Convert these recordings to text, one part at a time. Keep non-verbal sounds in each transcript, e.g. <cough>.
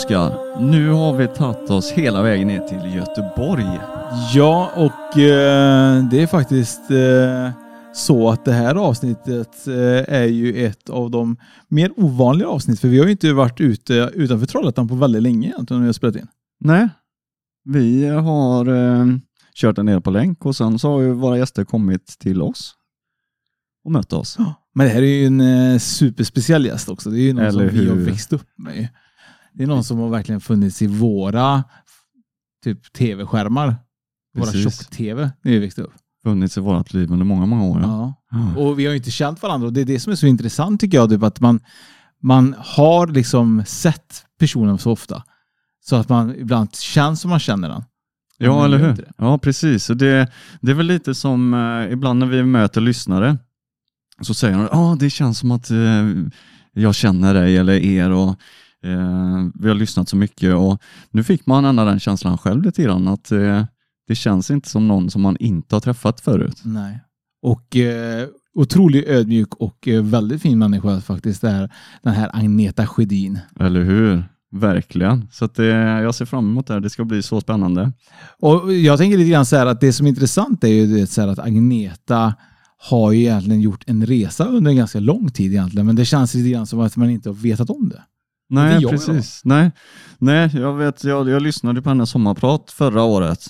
Oskar. Nu har vi tagit oss hela vägen ner till Göteborg. Ja, och eh, det är faktiskt eh, så att det här avsnittet eh, är ju ett av de mer ovanliga avsnitt, för vi har ju inte varit ute utanför Trollhättan på väldigt länge egentligen när vi har spelat in. Nej, vi har eh, kört den ner på länk och sen så har ju våra gäster kommit till oss och mött oss. Men det här är ju en eh, superspeciell gäst också. Det är ju någon Eller som vi har hur? växt upp med. Det är någon som har verkligen funnits i våra typ tv-skärmar. Våra tjock-tv när vi växte upp. Funnits i vårt liv under många, många år. Ja. Ja. Och vi har ju inte känt varandra och det är det som är så intressant tycker jag. Typ att man, man har liksom sett personen så ofta. Så att man ibland känns som man känner den. Ja, eller hur? Ja, precis. Och det, det är väl lite som eh, ibland när vi möter lyssnare så säger de ah, det känns som att eh, jag känner dig eller er och eh, vi har lyssnat så mycket och nu fick man ändå den känslan själv lite grann att eh, det känns inte som någon som man inte har träffat förut. Nej. Och eh, otroligt ödmjuk och eh, väldigt fin människa faktiskt. Här, den här Agneta Sjödin. Eller hur? Verkligen. Så att det, jag ser fram emot det här. Det ska bli så spännande. Och jag tänker lite grann så här att det som är intressant är ju det så här att Agneta har ju egentligen gjort en resa under en ganska lång tid egentligen. Men det känns lite grann som att man inte har vetat om det. Nej, jag precis. Nej, Nej jag, vet, jag, jag lyssnade på hennes sommarprat förra året.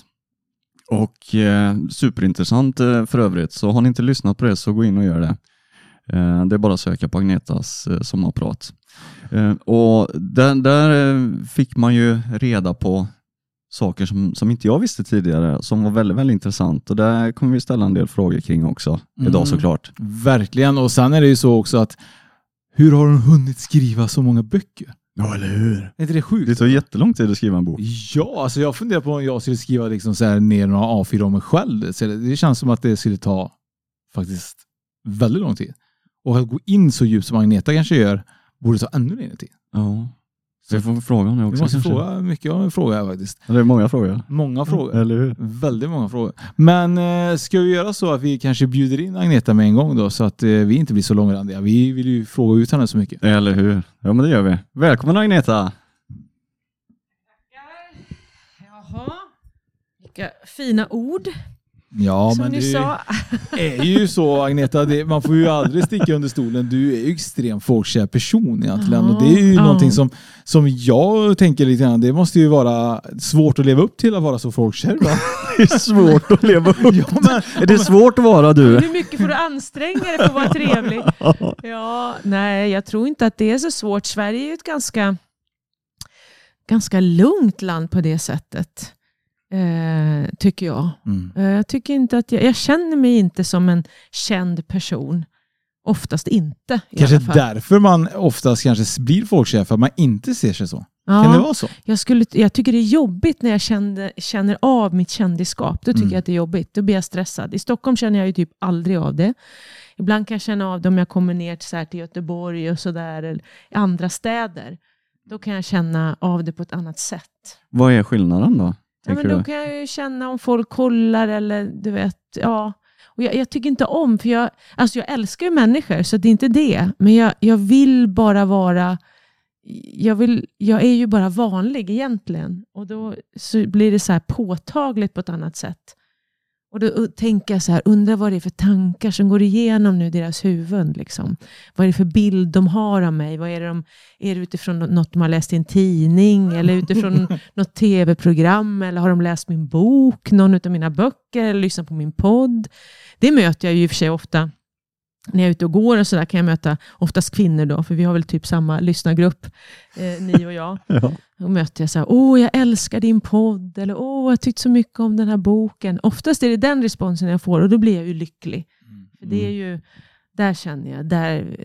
Och eh, superintressant eh, för övrigt, så har ni inte lyssnat på det så gå in och gör det. Eh, det är bara att söka på Agnetas eh, sommarprat. Eh, och där, där eh, fick man ju reda på saker som, som inte jag visste tidigare, som var väldigt, väldigt intressant. Och där kommer vi ställa en del frågor kring också idag Mm. såklart. Verkligen. Och sen är det ju så också att hur har hon hunnit skriva så många böcker? Ja, eller hur? Är inte det sjukt? Det tar jättelång tid att skriva en bok. Ja, alltså jag funderar på om jag skulle skriva liksom så här ner några A4 om mig själv. Så det, känns som att det skulle ta faktiskt väldigt lång tid. Och att gå in så djupt som Agneta kanske gör borde ta ännu längre tid. Ja, så vi får fråga Vi också måste kanske. fråga mycket om en fråga här faktiskt. Det är många frågor. Många frågor. Eller hur? Väldigt många frågor. Men eh, ska vi göra så att vi kanske bjuder in Agneta med en gång då så att eh, vi inte blir så långrandiga. Vi vill ju fråga ut henne så mycket. Eller hur? Ja, men det gör vi. Välkommen Agneta! Jaha. Vilka fina ord Ja, som men ni det sa. <laughs> är ju så Agneta, det, man får ju aldrig sticka under stolen. Du är ju extremt folkkär person egentligen. Ja, och det är ju ja. någonting som, som jag tänker lite grann, det måste ju vara svårt att leva upp till att vara så folkkär. Va? <laughs> Det är svårt att leva upp. <laughs> ja, men, Är det svårt att vara du? Hur mycket får du anstränga dig för att vara trevlig? Ja, nej, jag tror inte att det är så svårt. Sverige är ju ett ganska, ganska lugnt land på det sättet. Eh, tycker jag. mm. Eh, jag, tycker inte att jag, jag känner mig inte som en känd person. Oftast inte i Kanske alla fall. därför man oftast kanske blir folkkär, för att man inte ser sig så. Ja. Kan det vara så? Jag, skulle, jag tycker det är jobbigt när jag kände, känner av mitt kändisskap. Då tycker Mm. jag att det är jobbigt. Då blir jag stressad. I Stockholm känner jag ju typ aldrig av det. Ibland kan jag känna av det om jag kommer ner till, så här, till Göteborg och sådär, eller i andra städer. Då kan jag känna av det på ett annat sätt. Vad är skillnaden då? Ja, men då du? kan jag ju känna om folk kollar eller du vet, ja. Och jag, jag tycker inte om, för jag, alltså jag älskar ju människor, så det är inte det. Men jag, jag vill bara vara, jag, vill, jag är ju bara vanlig egentligen. Och då så blir det så här påtagligt på ett annat sätt. Och då tänker jag så här, undrar vad det är för tankar som går igenom nu deras huvuden. Liksom. Vad är det för bild de har av mig? Vad är, det de, är det utifrån nå- något de har läst i en tidning? Eller utifrån <laughs> något tv-program? Eller har de läst min bok? Någon av mina böcker? Eller lyssnat på min podd? Det möter jag ju i och för sig ofta när jag är ute och går och så där kan jag möta oftast kvinnor då, för vi har väl typ samma lyssnargrupp, eh, ni och jag. <laughs> Ja. Då möter jag så här, åh jag älskar din podd, eller åh jag tyckte så mycket om den här boken. Oftast är det den responsen jag får och då blir jag ju lycklig. För det är ju, där känner jag, där,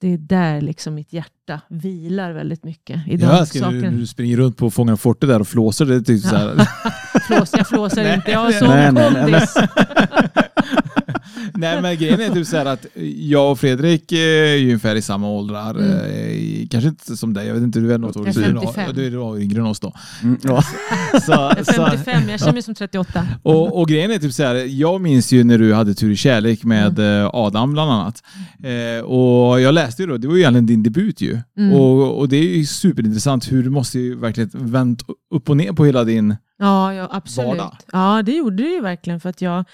det är där liksom mitt hjärta vilar väldigt mycket. I älskar när du, du springer runt på Fångarna fortet där och flåsar. Det tycker så här. <laughs> Flås, jag flåsar inte, jag har sån nej, nej, men grejen är typ så här att jag och Fredrik är ju ungefär i samma åldrar. Mm. Eh, Kanske inte som dig, jag vet inte, du är något år yngre. 55. Ja, Du är du yngre än oss då. Mm, ja. <laughs> Så, Jag är så, 55, jag känner mig som 38. och, och grejen är typ så här, jag minns ju när du hade Tur i kärlek med Mm. eh, Adam bland annat. Eh, och jag läste ju då, det var ju egentligen din debut ju. Mm. Och, och det är ju superintressant hur du måste ju verkligen vänt upp och ner på hela din... Ja, ja absolut. Vardag. Ja, det gjorde det ju verkligen för att jag,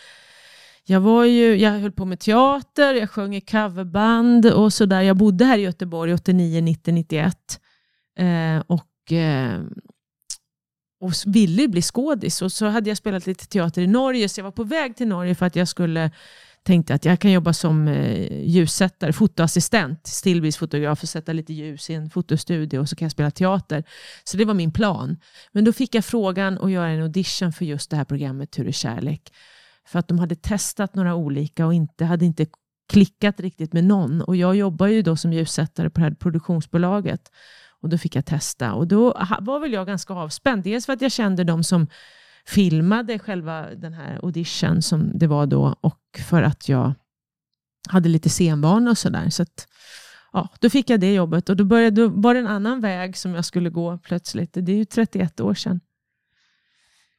jag var ju, jag höll på med teater, jag sjöng i coverband och sådär. Jag bodde här i Göteborg 89, 90, 91 eh, och, eh, och ville bli skådis. Och så hade jag spelat lite teater i Norge, så jag var på väg till Norge för att jag skulle tänkte att jag kan jobba som eh, ljussättare, fotoassistent, stillbildsfotograf och sätta lite ljus i en fotostudio och så kan jag spela teater. Så det var min plan. Men då fick jag frågan att göra en audition för just det här programmet Tur och kärlek. För att de hade testat några olika och inte, hade inte klickat riktigt med någon. Och jag jobbar ju då som ljussättare på det här produktionsbolaget. Och då fick jag testa. Och då var väl jag ganska avspänd. Dels för att jag kände de som filmade själva den här audition som det var då och för att jag hade lite scenvana och sådär. Så att, ja, då fick jag det jobbet och då, började, då var det en annan väg som jag skulle gå plötsligt. Det är ju 31 år sedan.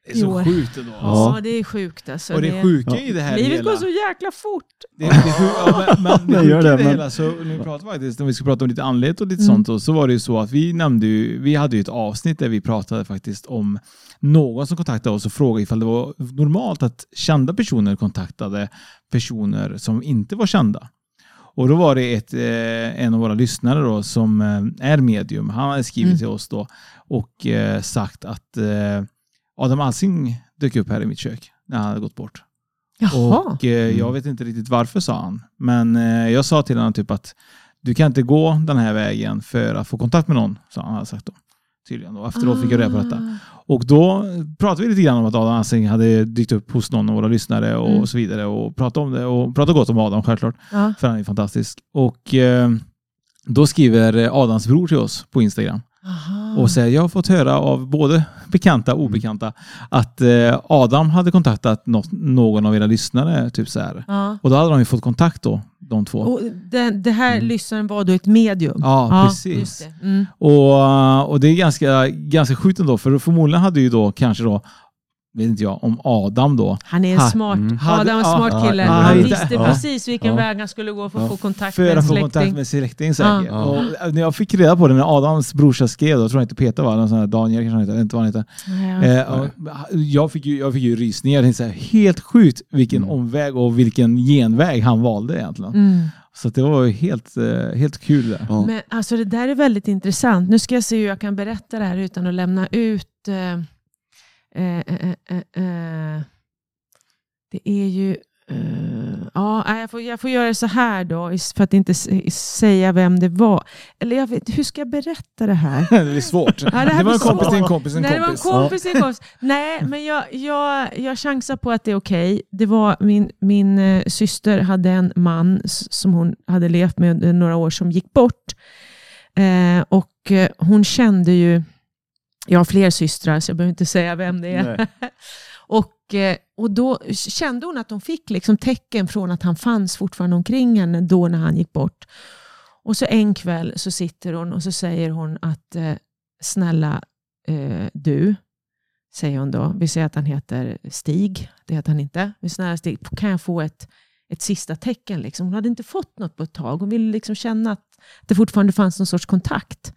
Det är så år. sjukt ändå. Ja, Ja. det är sjukt alltså. Och det sjuka i det här Livet hela... går så jäkla fort. Det, det, sju- ja, men, men det, Det gör sjuka i det, det men- hela, så när vi pratade faktiskt, när vi ska prata om lite andlighet och lite Mm. sånt, och så var det ju så att vi nämnde ju, vi hade ju ett avsnitt där vi pratade faktiskt om någon som kontaktade oss och frågade ifall det var normalt att kända personer kontaktade personer som inte var kända. Och då var det ett, eh, en av våra lyssnare då, som eh, är medium. Han hade skrivit Mm. till oss då och eh, sagt att eh, Adam Alsing dök upp här i mitt kök när han hade gått bort. Jaha. Och eh, jag vet inte riktigt varför sa han. Men eh, jag sa till honom typ att du kan inte gå den här vägen för att få kontakt med någon, sa han hade sagt då. Tydligen då. Efteråt fick jag reda på detta. Ah. Och då pratade vi lite grann om att Adam Alsing hade dykt upp hos någon av våra lyssnare och Mm. så vidare. Och pratade om det och pratade gott om Adam självklart. Ja. För han är fantastisk. Och eh, då skriver Adams bror till oss på Instagram Aha. och säger jag har fått höra av både bekanta och obekanta att eh, Adam hade kontaktat något, någon av era lyssnare. Typ så här. Ja. Och då hade de ju fått kontakt då, de två. Och den, det här Mm. lyssnaren var då ett medium? Ja, precis. just det. Mm. Och, och det är ganska, ganska sjukt ändå, för förmodligen hade ju då kanske då, vet inte jag, om Adam då, Han är en Ha- smart, Mm. Adam är en smart kille. ja, han visste ja. precis vilken Ja. väg han skulle gå för att få kontakt för med en att få släkting. kontakt med släkting säkert. Och när jag fick reda på det, när Adams brorsa skrev, då tror jag inte Peter var, någon sån här Daniel kanske han heter, jag vet inte vad han heter. Ja. Eh, och jag, fick ju, jag fick ju rysningar, jag tänkte så här, helt sjukt vilken Mm. omväg och vilken genväg han valde egentligen. Mm. Så det var ju helt, eh, helt kul där. Ja. Men alltså det där är väldigt intressant. Nu ska jag se hur jag kan berätta det här utan att lämna ut... Eh, eh, eh, eh. Det är ju... ja, jag, får, jag får göra så här då, för att inte säga vem det var. Eller jag vet, hur ska jag berätta det här? <laughs> det är svårt. det här det var en kompis svårt. till en kompis en Nej, det var en kompis. kompis till en kompis. <laughs> Nej, men jag, jag, jag chansar på att det är okej. Det var min, min eh, syster hade en man som hon hade levt med under några år som gick bort. Eh, och eh, hon kände ju, jag har fler systrar så jag behöver inte säga vem det är. <laughs> Och, eh, och då kände hon att hon fick liksom tecken från att han fanns fortfarande omkring henne då när han gick bort. Och så en kväll så sitter hon och så säger hon att eh, snälla eh, du, säger hon då. Vi säger att han heter Stig. Det heter han inte. Vi snälla Stig, kan jag få ett, ett sista tecken? Liksom? Hon hade inte fått något på ett tag. Hon ville liksom känna att det fortfarande fanns någon sorts kontakt.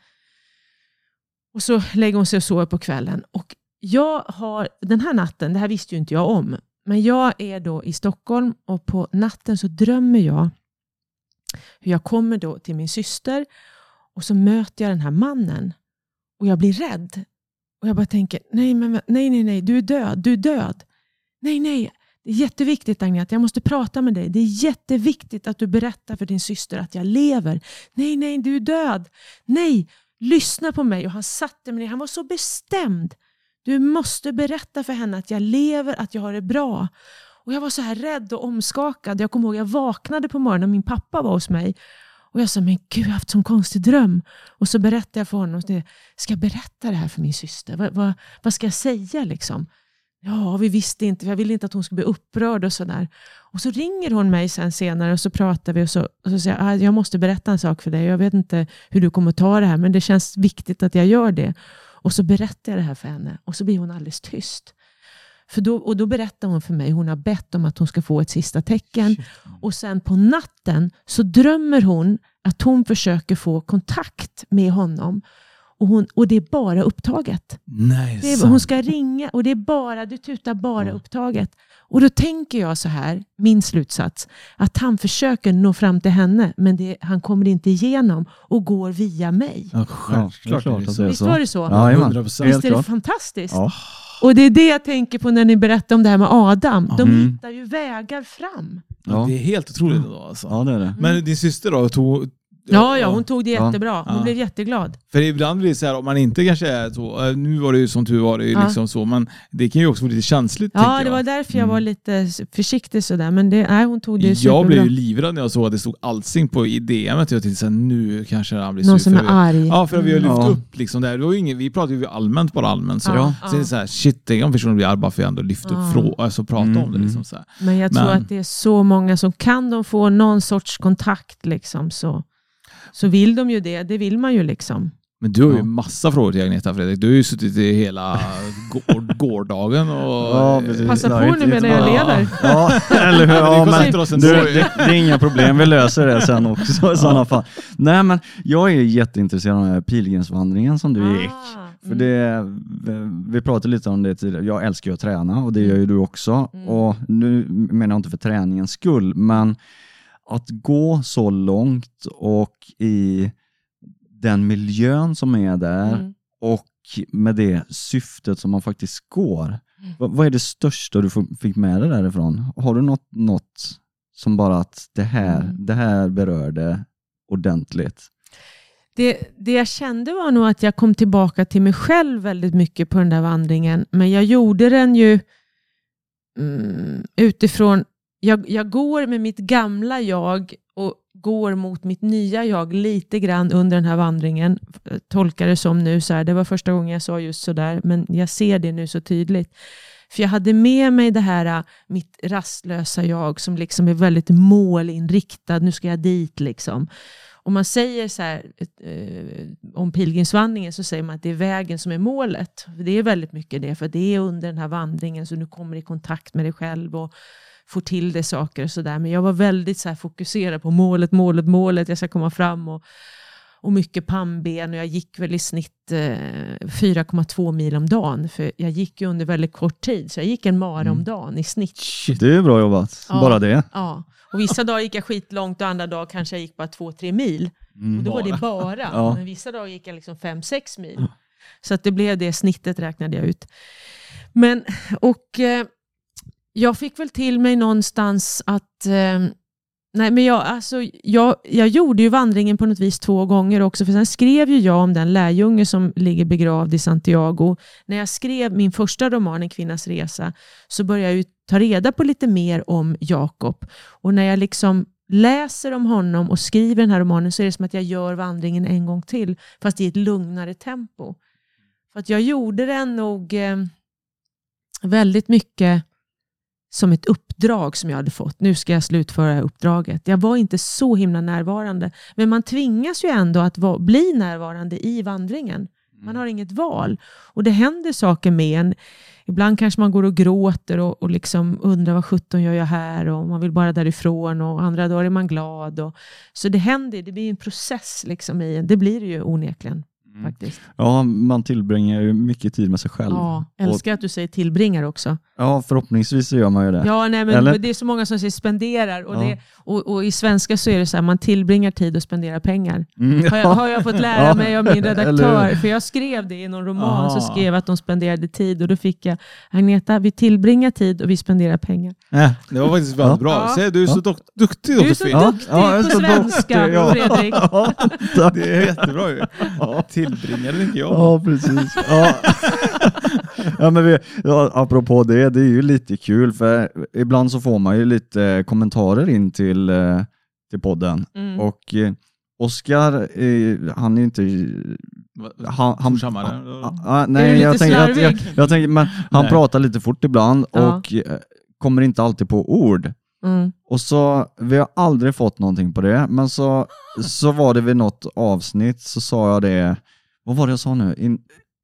Och så lägger hon sig och sover på kvällen. Och jag har, den här natten, det här visste ju inte jag om, men jag är då i Stockholm och på natten så drömmer jag hur jag kommer då till min syster och så möter jag den här mannen och jag blir rädd. Och jag bara tänker, nej, men, nej, nej, nej, du är död, du är död. Nej, nej, det är jätteviktigt Agneta, jag måste prata med dig. Det är jätteviktigt att du berättar för din syster att jag lever. Nej, nej, du är död. Nej, lyssna på mig. Och han satte mig ner, han var så bestämd. Du måste berätta för henne att jag lever, att jag har det bra. Och Jag var så här rädd och omskakad. Jag kommer ihåg jag vaknade på morgonen och min pappa var hos mig. Och Jag sa, men gud jag har haft en konstig dröm. Och så berättade jag för honom, ska jag berätta det här för min syster? Vad, vad, vad ska jag säga liksom? Ja, vi visste inte, jag ville inte att hon skulle bli upprörd och sådär. Och så ringer hon mig sen senare och så pratar vi och så, och så säger jag, ah, jag måste berätta en sak för dig. Jag vet inte hur du kommer ta det här, men det känns viktigt att jag gör det. Och så berättar jag det här för henne och så blir hon alldeles tyst. För då, och då berättar hon för mig, hon har bett om att hon ska få ett sista tecken. Och sen på natten så drömmer hon att hon försöker få kontakt med honom. Och, hon, och det är bara upptaget. Nej, det är, hon ska ringa och det är bara, du tutar bara Ja. upptaget. Och då tänker jag så här, min slutsats, att han försöker nå fram till henne, men det, han kommer inte igenom och går via mig. Ja, Ja, självklart. det är klart att det är Visst så. var det så? Jajamän, 100%. helt Visst är det fantastiskt? Ja. Och det är det jag tänker på när ni berättar om det här med Adam. De Mm. hittar ju vägar fram. Ja. Det är helt otroligt ändå alltså. ja, det är det. Men din syster då? Tog, Ja, ja, hon tog det jättebra. Hon Ja. blev jätteglad. För ibland blir det så här, om man inte kanske är så, eh, nu var det ju som tur var det ju Ja. liksom så, men det kan ju också vara lite känsligt Ja, det jag. var därför jag Mm. var lite försiktig sådär. Men det, nej, hon tog det Jag superbra. blev ju livrädd när jag såg att det stod Alsing på i DMet. Jag tänkte så här, nu kanske han blir sur. Någon som är vi- arg. Ja, för vi har lyft Ja. upp liksom där. Det var ju ingen, vi pratade ju allmänt, bara allmänt så. Ja, Så det är så här, shit, tänk om personen blir arg bara för att jag ändå lyft upp Ja. frågor, alltså prata om det Mm, liksom så här. Men jag tror Men- att det är så många som kan de få någon sorts kontakt liksom, så, så vill de ju det. Det vill man ju liksom. Men du har ju Ja. massa frågor till Agneta Fredrik. Du har ju suttit i hela <laughs> går, gårdagen och... Ja. Passa på inte- nu medan jag leder. <laughs> Ja, eller hur? <laughs> Ja, men du, det, det är inga problem, vi löser det sen också i sådana fall. Nej, men jag är jätteintresserad av den här pilgrimsvandringen som du gick. Ah, För mm. det, vi pratade lite om det tidigare, jag älskar ju att träna och det gör ju du också. Mm. Och nu menar jag inte för träningens skull, men att gå så långt och i den miljön som är där Mm. och med det syftet som man faktiskt går. Mm. Vad, är det största du fick med dig därifrån? Har du något, något som bara att det här, Mm. det här berörde ordentligt? Det, det jag kände var nog att jag kom tillbaka till mig själv väldigt mycket på den där vandringen. Men jag gjorde den ju mm, utifrån, jag, jag går med mitt gamla jag och går mot mitt nya jag lite grann under den här vandringen. Tolkar det som nu så här, det var första gången jag sa just sådär, men jag ser det nu så tydligt. För jag hade med mig det här, äh, mitt rastlösa jag som liksom är väldigt målinriktad, nu ska jag dit liksom. Om man säger så här, eh, om pilgrimsvandringen så säger man att det är vägen som är målet. Det är väldigt mycket det, för det är under den här vandringen så du kommer i kontakt med dig själv och får till det saker och sådär. Men jag var väldigt så här fokuserad på målet, målet, målet, jag ska komma fram och, och mycket pannben och jag gick väl i snitt eh, 4,2 mil om dagen. För jag gick ju under väldigt kort tid, så jag gick en mara om Mm. dagen i snitt. Det är bra jobbat, Ja. bara det. Ja. Och vissa dagar gick jag skitlångt och andra dagar kanske jag gick bara 2-3 mil. Och då var det bara. <laughs> Ja. Men vissa dagar gick jag liksom 5-6 mil. Så att det blev det snittet räknade jag ut. Men, och eh, jag fick väl till mig någonstans att eh, Nej, men jag, alltså, jag, jag gjorde ju vandringen på något vis två gånger också, för sen skrev ju jag om den lärjunge som ligger begravd i Santiago. När jag skrev min första roman, En kvinnas resa, så började jag ju ta reda på lite mer om Jakob. Och när jag liksom läser om honom och skriver den här romanen så är det som att jag gör vandringen en gång till, fast i ett lugnare tempo. För att jag gjorde den nog eh, väldigt mycket som ett uppdrag som jag hade fått. Nu ska jag slutföra uppdraget. Jag var inte så himla närvarande. Men man tvingas ju ändå att va- bli närvarande i vandringen. Man har inget val. Och det händer saker med en. Ibland kanske man går och gråter och, och liksom undrar vad sjutton gör jag här och man vill bara därifrån och andra dagar är man glad. Och, så det händer, det blir en process liksom i en. Det blir det ju onekligen faktiskt. Ja, man tillbringar ju mycket tid med sig själv. Ja, och, älskar att du säger tillbringar också. ja, förhoppningsvis så gör man ju det. Ja, nej, men Eller? det är så många som säger spenderar och, Ja. det, och, och i svenska så är det så här, man tillbringar tid och spenderar pengar. Mm, Har jag, har jag fått <laughs> lära Ja, mig av min <laughs> redaktör, för jag skrev det i någon roman, Ah. så skrev jag att de spenderade tid och då fick jag Agneta, vi tillbringar tid och vi spenderar pengar. Nej, det var faktiskt väldigt Ja. bra. Ja. Se, du är så duk- duktig Du är så. Ja, duktig ja, jag är på så svenska, duktig, ja. Fredrik. <laughs> Ja. Det är jättebra ju. Tillbringade tänker jag. Ja, precis. Ja. <laughs> ja, men vi, ja, apropå det, det är ju lite kul för ibland så får man ju lite kommentarer in till, eh, till podden Mm. och eh, Oskar, eh, han är inte... Han, han, Fortsammare. Ah, ah, du nej, lite jag tänker, jag, jag, jag tänker, men han Nej. pratar lite fort ibland Ja. och kommer inte alltid på ord. Mm. Och så, vi har aldrig fått någonting på det, men så, så var det vid något avsnitt så sa jag det, vad var det jag sa nu? In,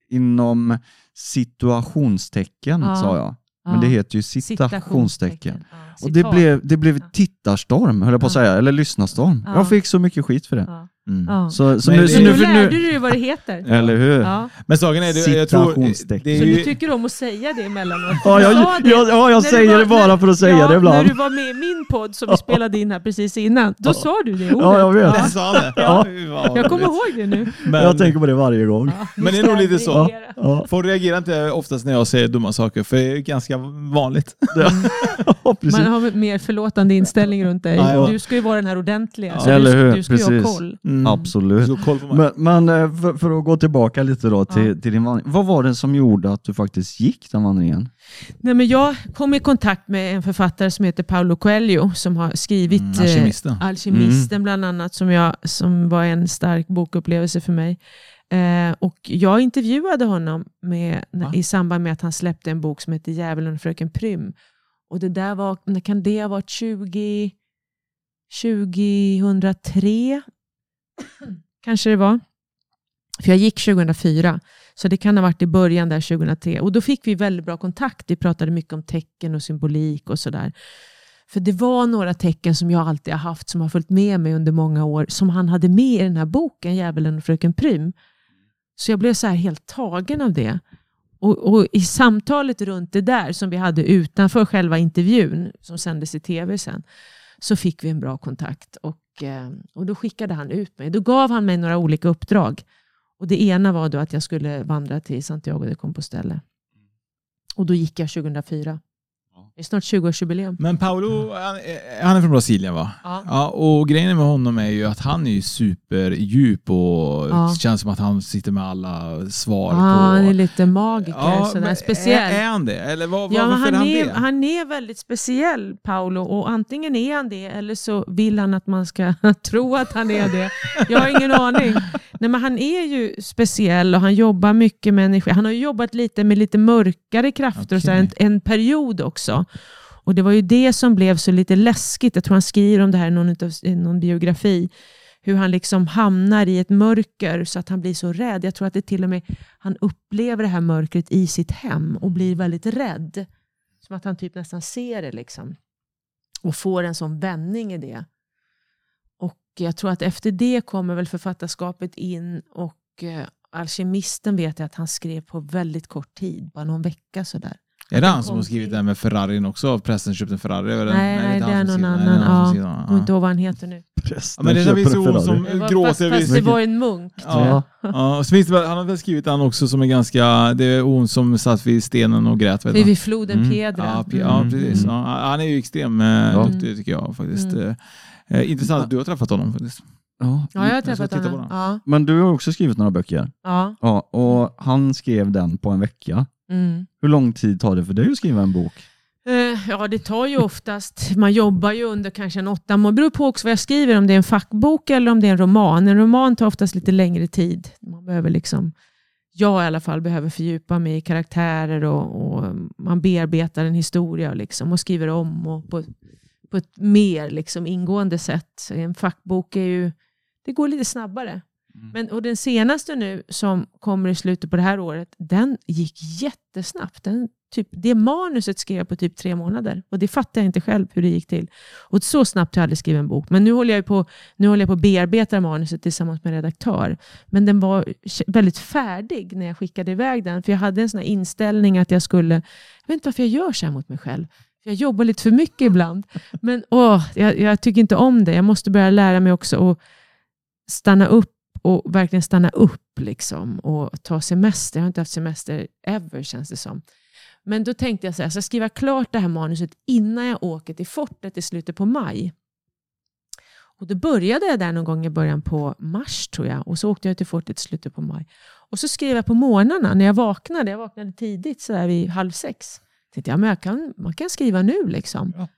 inom situationstecken Ja. sa jag. Men Ja. det heter ju citationstecken. Ja, Och det blev, det blev tittarstorm, höll jag på att Ja. säga, eller lyssnarstorm. Ja. Jag fick så mycket skit för det. Ja. Mm. Ja. Så, så Men nu, så nu, nu för lärde nu, du dig vad det heter. <laughs> eller hur? Ja. Men saken är, det, jag tror... Det är Så ju, du tycker om att säga det emellanåt? Ja, jag, sa jag, ja, jag säger var- det bara för att säga ja, det ibland. När du var med i min podd som vi spelade in här precis innan, då sa du det ordet. Ja, jag vet. det sa han det. Ja. Jag kommer ihåg det nu. Men, jag tänker på det varje gång. Ja, Men det är nog lite så. reagera. Ja, Folk reagerar inte oftast när jag säger dumma saker, för det är ganska vanligt. ja <laughs> precis. Man har mer förlåtande inställning runt dig. Ja, ja. Du ska ju vara den här ordentliga. Ja. Så Eller du, hur? du ska ju ha Precis. koll. Mm. Absolut. Så koll. Men, men eh, för, för att gå tillbaka lite då till, Ja. till din vandring. Vad var det som gjorde att du faktiskt gick den vandringen? Nej, men jag kom i kontakt med en författare som heter Paulo Coelho som har skrivit Mm, eh, Alkemisten. Alkemisten bland annat, som, jag, som var en stark bokupplevelse för mig. Eh, och jag intervjuade honom med, i samband med att han släppte en bok som heter Djävulen och fröken Prym. Och det där var, när kan det ha varit 20, 2003? Kanske det var. För jag gick 2004, så det kan ha varit i början där 2003. Och då fick vi väldigt bra kontakt. Vi pratade mycket om tecken och symbolik och sådär. För det var några tecken som jag alltid har haft, som har följt med mig under många år, som han hade med i den här boken, Djävulen och fröken Prym. Så jag blev så här helt tagen av det. Och, och i samtalet runt det där, som vi hade utanför själva intervjun, som sändes i tv sen, så fick vi en bra kontakt. Och, eh, och då skickade han ut mig. Då gav han mig några olika uppdrag. Och det ena var då att jag skulle vandra till Santiago de Compostela. Och då gick jag 2004. Det är snart 20-årsjubileum. Men Paolo, han, är- han är från Brasilien va? Ja. Ja, och grejen med honom är ju att han är ju superdjup och Ja. det känns som att han sitter med alla svar Ja, på... han är lite magiker, Ja, sådär, speciell. Är, är han det? Eller vad, Ja, varför han, är han är, det? han är väldigt speciell, Paolo. Och antingen är han det, eller så vill han att man ska <laughs> tro att han är det. Jag har ingen aning. Nej, men han är ju speciell och han jobbar mycket med energi. Han har ju jobbat lite med lite mörkare krafter och så en, en period också. Och Det var ju det som blev så lite läskigt. Jag tror han skriver om det här i någon, utav, i någon biografi. Hur han liksom hamnar i ett mörker så att han blir så rädd. Jag tror att det till och med han upplever det här mörkret i sitt hem och blir väldigt rädd. Som att han typ nästan ser det liksom. Och får en sån vändning i det. Och jag tror att efter det kommer väl författarskapet in och eh, Alkemisten vet jag att han skrev på väldigt kort tid, bara någon vecka sådär. Är det han som har skrivit här med Ferrarin också? Prästen köpte en Ferrari? Eller? Nej, nej, inte det är någon nej, annan. Ja. Jag kommer inte ihåg vad han heter nu. Ja, men det finns ju som gråter fast, fast det var en munk. Ja. Ja, så finns det, han har väl skrivit han också som är ganska, det är hon som satt vid stenen och grät. Vet Det är du? vid floden Mm. Piedra. Ja, Mm. precis. Mm. Ja, han är ju extrem eh, Ja. duktig tycker jag faktiskt. Mm. Eh, eh, intressant att du har träffat honom faktiskt. Ja. Ja, jag har träffat honom. den. Ja, Men du har också skrivit några böcker. ja. Ja, och han skrev den på en vecka. Mm. Hur lång tid tar det för dig att skriva en bok? Eh, Ja, det tar ju oftast, man jobbar ju under kanske en åtta månader. Det beror på också vad jag skriver, om det är en fackbok eller om det är en roman. En roman tar oftast lite längre tid. Man behöver liksom, jag i alla fall behöver fördjupa mig i karaktärer och, och man bearbetar en historia liksom, och skriver om och på, på ett mer liksom ingående sätt. En fackbok är ju, det går lite snabbare. Mm. Men, och den senaste nu som kommer i slutet på det här året, den gick jättesnabbt. Den typ, det manuset skrev jag på typ tre månader. Och det fattar jag inte själv hur det gick till. Och så snabbt har jag aldrig skrivit en bok. Men nu håller jag på, nu håller jag på att bearbeta manuset tillsammans med redaktör. Men den var väldigt färdig när jag skickade iväg den. För jag hade en sån här inställning att jag skulle, jag vet inte varför jag gör så här mot mig själv. Jag jobbar lite för mycket ibland. Men åh, jag, jag tycker inte om det. Jag måste börja lära mig också att stanna upp och verkligen stanna upp liksom, och ta semester. Jag har inte haft semester ever känns det som. Men då tänkte jag så här, jag ska skriva klart det här manuset innan jag åker till fortet i slutet på maj. Och Då började jag där någon gång i början på mars tror jag. Och så åkte jag till fortet i slutet på maj. Och så skrev jag på morgnarna när jag vaknade. Jag vaknade tidigt så där vid halv sex. Tänkte jag, men jag kan, man kan skriva nu liksom. Ja.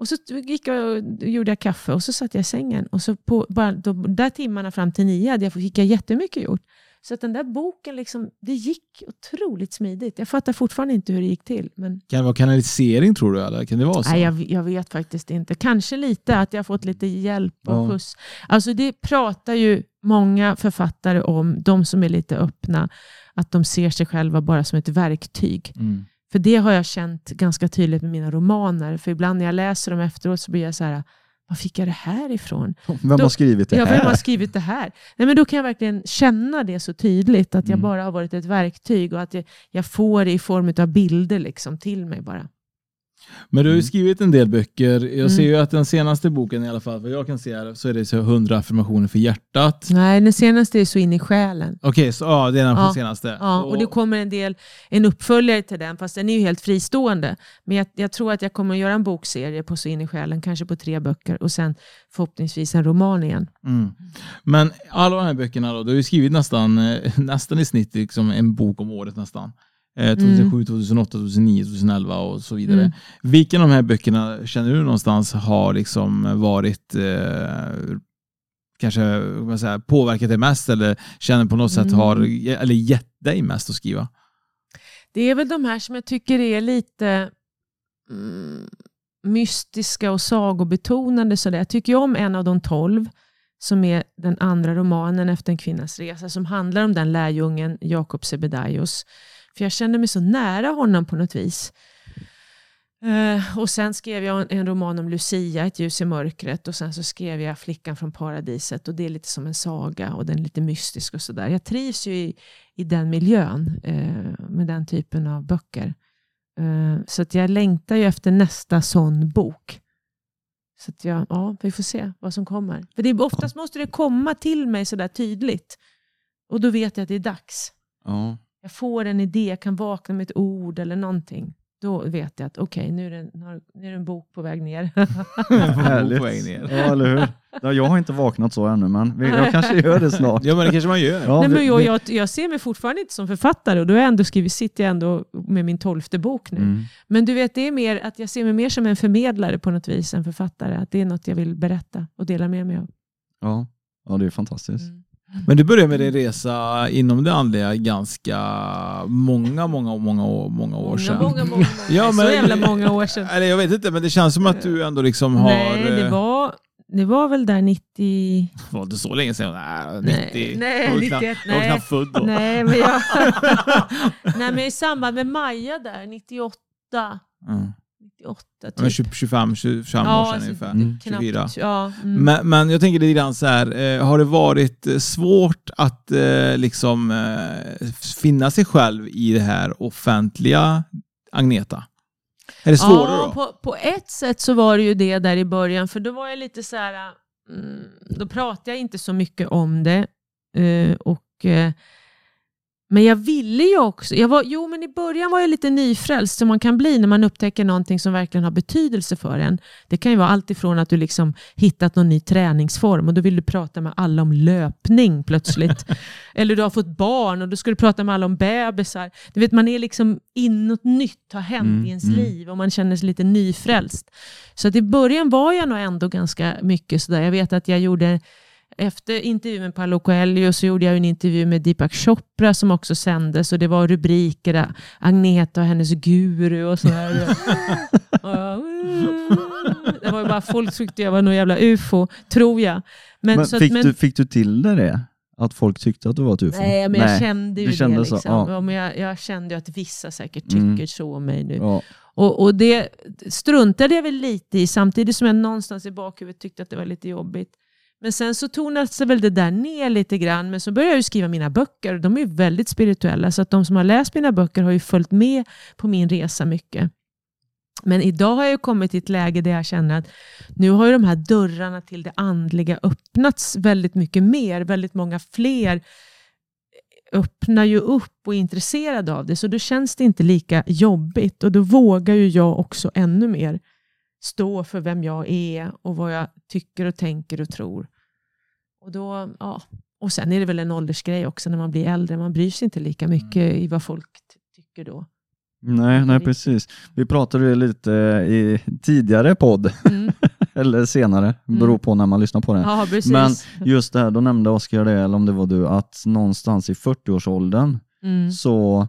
Och så gick jag och gjorde jag kaffe och så satt jag i sängen. Och så på bara de där timmarna fram till nio hade jag, fick jag jättemycket gjort. Så att den där boken, liksom, det gick otroligt smidigt. Jag fattar fortfarande inte hur det gick till. Men... Kan det vara kanalisering tror du? Eller kan det vara så? Nej, jag, jag vet faktiskt inte. Kanske lite, att jag fått lite hjälp och Ja. skjuts. Alltså det pratar ju många författare om, de som är lite öppna, att de ser sig själva bara som ett verktyg. Mm. För det har jag känt ganska tydligt med mina romaner. För ibland när jag läser dem efteråt så blir jag så här, var fick jag det här ifrån? Vem Då- har skrivit det Ja, här? vem har skrivit det här? Nej, men då kan jag verkligen känna det så tydligt, att jag Mm. bara har varit ett verktyg och att jag, jag får det i form av bilder liksom, till mig bara. Men du har ju Mm. skrivit en del böcker. Jag Mm. ser ju att den senaste boken i alla fall, vad jag kan se här, så är det så 100 affirmationer för hjärtat. Nej, den senaste är Så in i själen. Okej, så ja, det är den Ja. senaste. Ja, och det kommer en del, en uppföljare till den, fast den är ju helt fristående. Men jag, jag tror att jag kommer att göra en bokserie på Så in i själen, kanske på tre böcker och sen förhoppningsvis en roman igen. Mm. Men alla de här böckerna då, du har ju skrivit nästan, eh, <laughs> nästan i snitt liksom en bok om året nästan. Eh, 2007, 2008, 2009, 2011 och så vidare. Mm. Vilken av de här böckerna känner du någonstans har liksom varit eh, kanske vad säga, påverkat dig mest eller känner på något sätt Mm. har eller gett dig mest att skriva? Det är väl de här som jag tycker är lite mm, mystiska och sagobetonande. Så där. Jag tycker om en av de tolv, som är den andra romanen efter en kvinnas resa, som handlar om den lärjungen Jakob Sebedaios. För jag kände mig så nära honom på något vis. Eh, och sen skrev jag en, en roman om Lucia, Ett ljus i mörkret. Och sen så skrev jag Flickan från paradiset. Och det är lite som en saga och den är lite mystisk och sådär. Jag trivs ju i, i den miljön eh, med den typen av böcker. Eh, så att jag längtar ju efter nästa sån bok. Så att jag, ja, vi får se vad som kommer. För det är, oftast måste det komma till mig sådär tydligt. Och då vet jag att det är dags. Ja. Jag får en idé, jag kan vakna med ett ord eller någonting. Då vet jag att okej, nu, är det- nu är det en bok på väg ner. <laughs> Härligt. På väg ner. <laughs> Ja, eller hur? Ja, jag har inte vaknat så ännu, men jag kanske gör det snart. Ja men det kanske man gör. Ja, Nej, men jag, jag, jag ser mig fortfarande inte som författare och då har jag ändå skrivit, sitter jag ändå med min tolfte bok nu. Mm. Men du vet, det är mer att jag ser mig mer som en förmedlare på något vis, en författare. Att det är något jag vill berätta och dela med mig av. Ja. ja, det är fantastiskt. Mm. Men du började med din resa inom det andliga ganska många, många, många, år, många år sedan. många, många, många. <laughs> Ja, Så men- jävla många år sedan. Eller jag vet inte, men det känns som att du ändå liksom har... Nej, det eh, var, det var väl där 90... var inte så länge sedan. Nej, 90. Nej, nej, jag var 91, knappt, jag var knappt född då. Nej, men, jag, <laughs> nej, men i samband med Maja där, 98. Mm. 98 Ja, typ. men 20 25, 25 Ja, år sedan alltså, ungefär. Mm. 24. Knappt, ja, mm. Men, men jag tänker lite grann så här, eh, har det varit eh, svårt att eh, liksom eh, finna sig själv i det här offentliga Agneta? Är det svårare ja, då? På, på ett sätt så var det ju det där i början, för då var jag lite så här, mm, då pratade jag inte så mycket om det. och, men jag ville ju också, jag var, jo men i början var jag lite nyfrälst som man kan bli när man upptäcker någonting som verkligen har betydelse för en. Det kan ju vara allt ifrån att du liksom hittat någon ny träningsform och då vill du prata med alla om löpning plötsligt. <laughs> Eller du har fått barn och då ska du prata med alla om bebisar. Du vet, man är liksom in något nytt har hänt Mm, i ens mm. liv och man känner sig lite nyfrälst. Så att i början var jag nog ändå ganska mycket sådär. Jag vet att jag gjorde efter intervjun med Paolo Coelho så gjorde jag en intervju med Deepak Chopra som också sändes och det var rubriker där, Agneta och hennes guru och sådär. <laughs> Det var bara folk tyckte jag var någon jävla ufo, tror jag. Men, Men så att- fick, men- du, fick du till det? det? Att folk tyckte att du var ett ufo? Nej, men jag kände ju du kände det. så, Liksom. ja. Ja, men jag, jag kände ju att vissa säkert tycker Mm. så om mig nu. Ja. Och, och det struntade jag väl lite i, samtidigt som jag någonstans i bakhuvudet tyckte att det var lite jobbigt. Men sen så tonades det väl det där ner lite grann, men så började jag ju skriva mina böcker de är ju väldigt spirituella, så att de som har läst mina böcker har ju följt med på min resa mycket. Men idag har jag ju kommit till ett läge där jag känner att nu har ju de här dörrarna till det andliga öppnats väldigt mycket mer. Väldigt många fler öppnar ju upp och är intresserade av det, så då känns det inte lika jobbigt. Och då vågar ju jag också ännu mer stå för vem jag är och vad jag tycker och tänker och tror. Och, då, ja. och Sen är det väl en åldersgrej också när man blir äldre. Man bryr sig inte lika mycket i vad folk ty- tycker då. Nej, nej, precis. Vi pratade ju lite i tidigare podd, Mm. <laughs> eller senare, beror Mm. på när man lyssnar på det. Ja. Men just det här, då nämnde Oskar det, eller om det var du, att någonstans i 40-årsåldern mm. så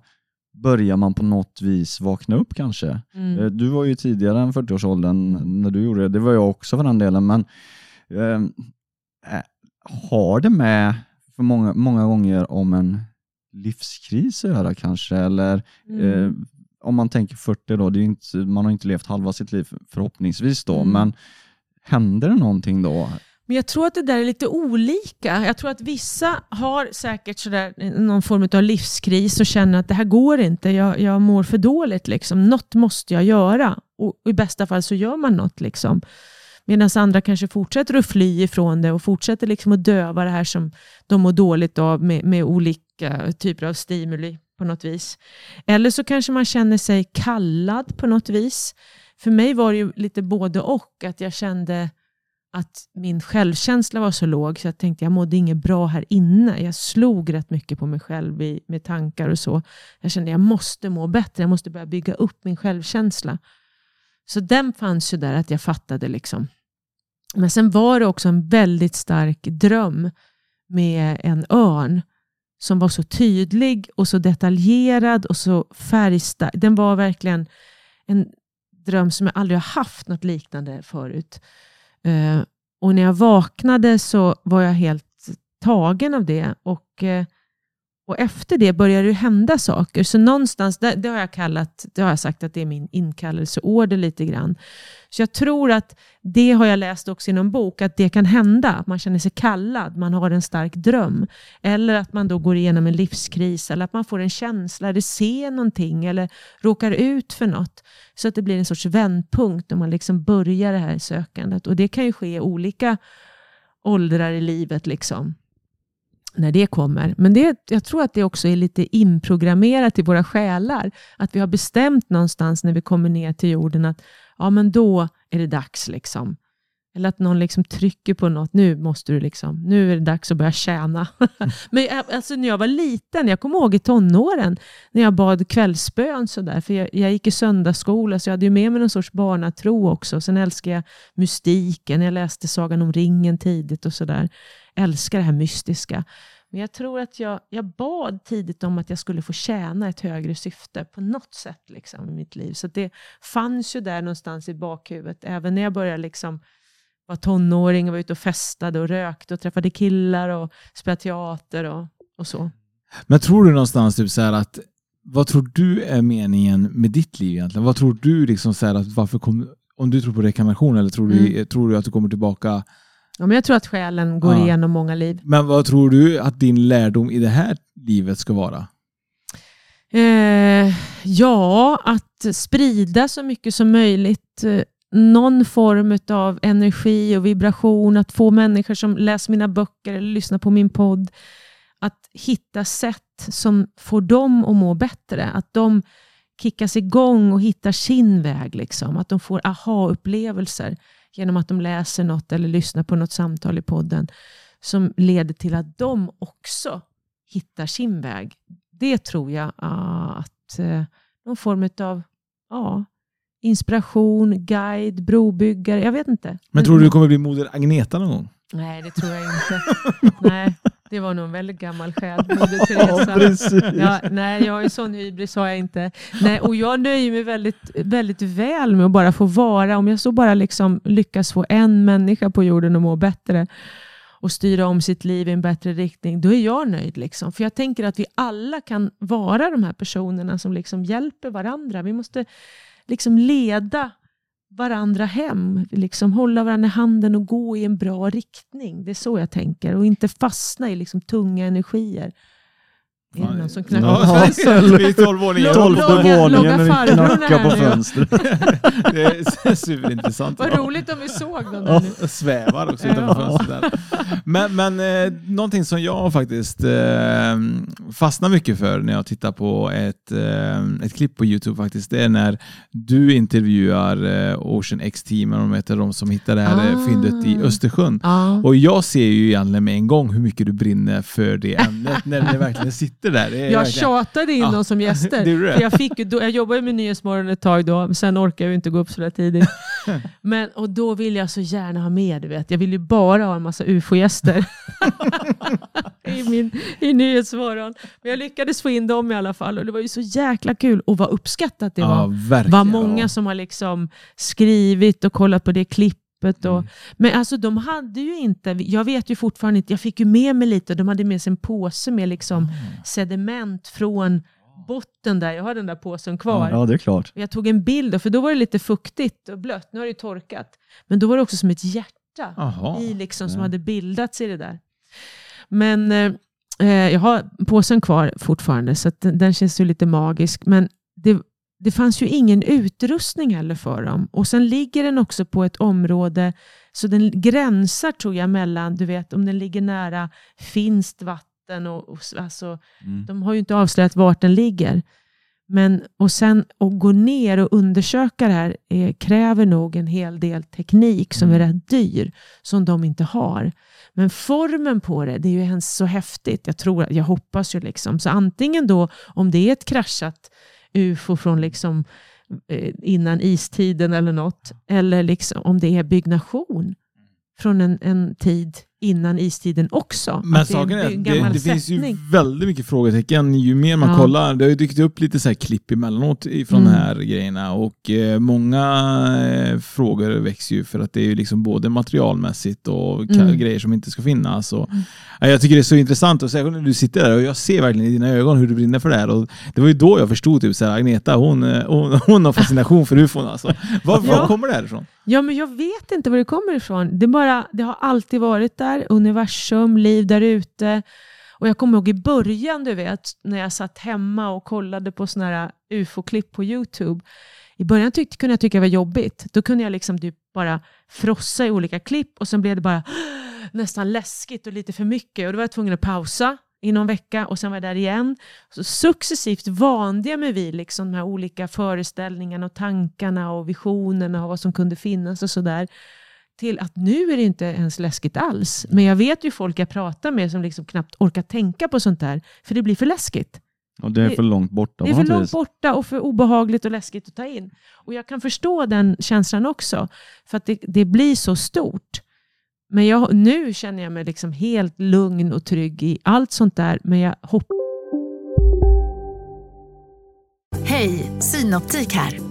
börjar man på något vis vakna upp kanske. Eh, Mm. Du var ju tidigare än 40-årsåldern när du gjorde det, det var jag också för den delen, men eh, eh, har det med för många, många gånger om en livskris att göra kanske? Eller Mm. eh, om man tänker 40 då, det är inte, man har inte levt halva sitt liv förhoppningsvis då, Mm. men händer det någonting då? Men jag tror att det där är lite olika. Jag tror att vissa har säkert sådär någon form av livskris och känner att det här går inte, jag, jag mår för dåligt. Liksom. Något måste jag göra. Och i bästa fall så gör man något. Liksom. Medan andra kanske fortsätter att fly ifrån det och fortsätter liksom att döva det här som de mår dåligt av med, med olika typer av stimuli på något vis. Eller så kanske man känner sig kallad på något vis. För mig var det ju lite både och. Att jag kände att min självkänsla var så låg så jag tänkte jag mådde inget bra här inne. Jag slog rätt mycket på mig själv i, med tankar och så. Jag kände jag måste må bättre, jag måste börja bygga upp min självkänsla. Så den fanns ju där att jag fattade. liksom. Men sen var det också en väldigt stark dröm med en örn som var så tydlig och så detaljerad och så färgstark. Den var verkligen en dröm som jag aldrig har haft något liknande förut. Eh, och när jag vaknade så var jag helt tagen av det. Och, eh, och efter det börjar det hända saker. Så någonstans, det, det har jag kallat, det har jag sagt att det är min inkallelseorder lite grann. Så jag tror att det har jag läst också i någon bok, att det kan hända. Att man känner sig kallad, man har en stark dröm. Eller att man då går igenom en livskris, eller att man får en känsla, eller ser någonting, eller råkar ut för något. Så att det blir en sorts vändpunkt när man liksom börjar det här sökandet. Och det kan ju ske i olika åldrar i livet. liksom när det kommer. Men det, jag tror att det också är lite inprogrammerat i våra själar. Att vi har bestämt någonstans när vi kommer ner till jorden att ja, men då är det dags. liksom. Eller att någon liksom trycker på något. Nu måste du liksom, nu är det dags att börja tjäna. <laughs> men jag- alltså, när jag var liten, jag kommer ihåg i tonåren, när jag bad kvällsbön. Sådär, för jag, jag gick i söndagsskola, så jag hade ju med mig någon sorts barnatro också. Sen älskar jag mystiken. Jag läste Sagan om ringen tidigt och sådär. Älskar det här mystiska. Men jag tror att jag, jag bad tidigt om att jag skulle få tjäna ett högre syfte på något sätt liksom, i mitt liv. Så det fanns ju där någonstans i bakhuvudet. Även när jag började liksom vara tonåring och var ute och festade och rökte och träffade killar och spelade teater och, och så. Men tror du någonstans typ så att vad tror du är meningen med ditt liv egentligen? Vad tror du liksom så att varför kom, om du tror på rekarnation eller tror du, Mm. tror du att du kommer tillbaka? Ja, men jag tror att själen går Ja. igenom många liv. Men vad tror du att din lärdom i det här livet ska vara? Eh, ja, att sprida så mycket som möjligt. Någon form av energi och vibration. Att få människor som läser mina böcker eller lyssnar på min podd att hitta sätt som får dem att må bättre. Att de kickas igång och hittar sin väg. Liksom. Att de får aha-upplevelser genom att de läser något eller lyssnar på något samtal i podden som leder till att de också hittar sin väg. Det tror jag ah, att eh, någon form av ja, inspiration, guide, brobyggare, jag vet inte. Men tror du du kommer bli moder Agneta någon gång? Nej, det tror jag inte. <laughs> nej, det var nog en väldigt gammal själ, Moder Teresa. Ja, nej, jag har ju sån hybris har jag inte. Nej, och jag nöjer mig väldigt, väldigt väl med att bara få vara. Om jag så bara liksom lyckas få en människa på jorden att må bättre och styra om sitt liv i en bättre riktning, då är jag nöjd. Liksom. För jag tänker att vi alla kan vara de här personerna som liksom hjälper varandra. Vi måste liksom leda varandra hem, liksom hålla varandra i handen och gå i en bra riktning. Det är så jag tänker och inte fastna i liksom tunga energier. Är det någon som knackar på Ja, fönstret? Är tolv våningar. Lång- Tolfte våningen knackar på fönstret. <laughs> Det är superintressant. Vad roligt om vi såg nu. Och svävar också utanför Ja. fönstret. Men, men eh, någonting som jag faktiskt eh, fastnar mycket för när jag tittar på ett, eh, ett klipp på Youtube faktiskt, det är när du intervjuar eh, Ocean X-teamen, de heter de som hittade det här Ah. fyndet i Östersjön. Ja. Och jag ser ju egentligen med en gång hur mycket du brinner för det ämnet när ni verkligen sitter där. Det Jag verkligen- tjatade in Ja, dem som <laughs> gäster. det det. För jag, fick, då, jag jobbade med Nyhetsmorgon ett tag då, men sen orkade jag inte gå upp så där tidigt. <laughs> Men, och då vill jag så gärna ha med, du vet. Jag vill ju bara ha en massa ufo-gäster <laughs> i, min, i Nyhetsmorgon. Men jag lyckades få in dem i alla fall och det var ju så jäkla kul och vad uppskattat det ja, var. verkligen. var många som har liksom skrivit och kollat på det klippet. Och, Mm. Men alltså de hade ju inte, jag vet ju fortfarande inte, jag fick ju med mig lite, de hade med sig en påse med liksom sediment från botten där, jag har den där påsen kvar. Ja, det är klart. Jag tog en bild, för då var det lite fuktigt och blött, nu har det ju torkat. Men då var det också som ett hjärta i liksom, som Ja. hade bildats i det där. Men eh, eh, jag har påsen kvar fortfarande, så den, den känns ju lite magisk. Men det, fanns ju ingen utrustning heller för dem. Och sen ligger den också på ett område, så den gränsar tror jag mellan, du vet om den ligger nära finskt vatten och, och alltså, Mm. de har ju inte avslöjat vart den ligger. Men och sen att gå ner och undersöka det här eh, kräver nog en hel del teknik som är rätt dyr, som de inte har. Men formen på det, det är ju hemskt så häftigt. Jag tror, jag hoppas ju liksom. Så antingen då, om det är ett kraschat ufo från liksom eh, innan istiden eller något, eller liksom om det är byggnation från en, en tid innan istiden också. Men det är saken är att det, gammal det finns ju väldigt mycket frågetecken ju mer man Ja. kollar. Det har ju dykt upp lite så här klipp emellanåt från Mm. de här grejerna och eh, många eh, frågor väcks ju för att det är ju liksom både materialmässigt och Mm. grejer som inte ska finnas. Och, ja, jag tycker det är så intressant och särskilt när du sitter där och jag ser verkligen i dina ögon hur du brinner för det här. Och det var ju då jag förstod typ så här, Agneta, hon, eh, hon, <laughs> hon har fascination för ufon alltså. Var, var Ja. kommer det här ifrån? Ja, men jag vet inte var det kommer ifrån. Det, är bara, det har alltid varit där. Universum, liv där ute. Och jag kommer ihåg i början, du vet, när jag satt hemma och kollade på såna här ufo-klipp på YouTube. I början tyckte, kunde jag tycka det var jobbigt. Då kunde jag liksom typ bara frossa i olika klipp och sen blev det bara <gasps> nästan läskigt och lite för mycket. Och då var jag tvungen att pausa i någon vecka och sen var jag där igen. Så successivt vande jag mig vid liksom de här olika föreställningarna och tankarna och visionerna och vad som kunde finnas och sådär. Till att nu är det inte ens läskigt alls. Men jag vet ju folk jag pratar med som liksom knappt orkar tänka på sånt där, för det blir för läskigt. Och det är för långt borta Det är för långt borta och för obehagligt och läskigt att ta in. Och jag kan förstå den känslan också, för att det, det blir så stort. Men jag, nu känner jag mig liksom helt lugn och trygg i allt sånt där, men jag hoppas Hej, Synoptik här.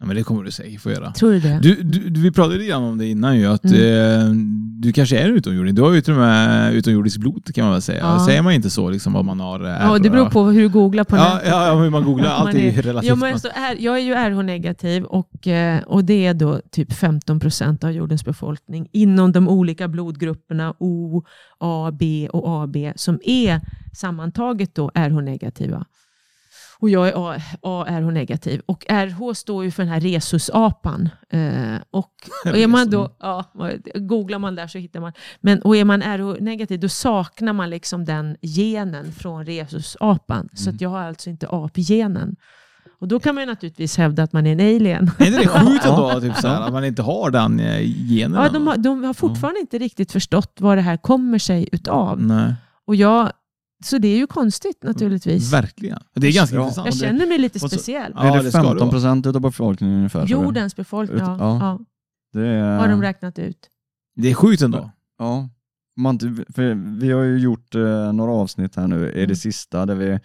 Ja, men det kommer du säkert få göra. Tror du det? Du, du, du, vi pratade lite grann om det innan ju, att Mm. eh, du kanske är utomjording. Du har ju till och med utomjordiskt blod kan man väl säga. Ja. Säger man inte så liksom vad man har? eh, ja, det beror på hur du googlar på ja, nätet. ja, hur man googlar. <laughs> Allt Man är ju är- relativt. Ja, men så är, jag är ju RH-negativ och, eh, och det är då typ 15 procent av jordens befolkning inom de olika blodgrupperna O, A, B och AB som är sammantaget då RH-negativa. Och jag är A, A RH-negativ. Och RH står ju för den här rhesusapan. Eh, och, och är man då, ja, googlar man där så hittar man. Men, och är man RH-negativ då saknar man liksom den genen från rhesusapan. Så att jag har alltså inte apgenen. Och då kan man ju naturligtvis hävda att man är en alien. Är inte det <laughs> sjukt ändå, typ så här, att man inte har den eh, genen? Ja, de, har, de har fortfarande inte riktigt förstått vad det här kommer sig utav. Nej, Och jag, så det är ju konstigt naturligtvis. verkligen. Det är ganska Ja. intressant. Jag känner mig lite så- speciell. Ja, är det det ska det 15 procent av befolkningen ungefär? Jordens befolkning, ja, ja. ja, Det är, har de räknat ut. Det är sjukt ändå. Ja. Man, för vi har ju gjort eh, några avsnitt här nu, i Mm. det sista, där vi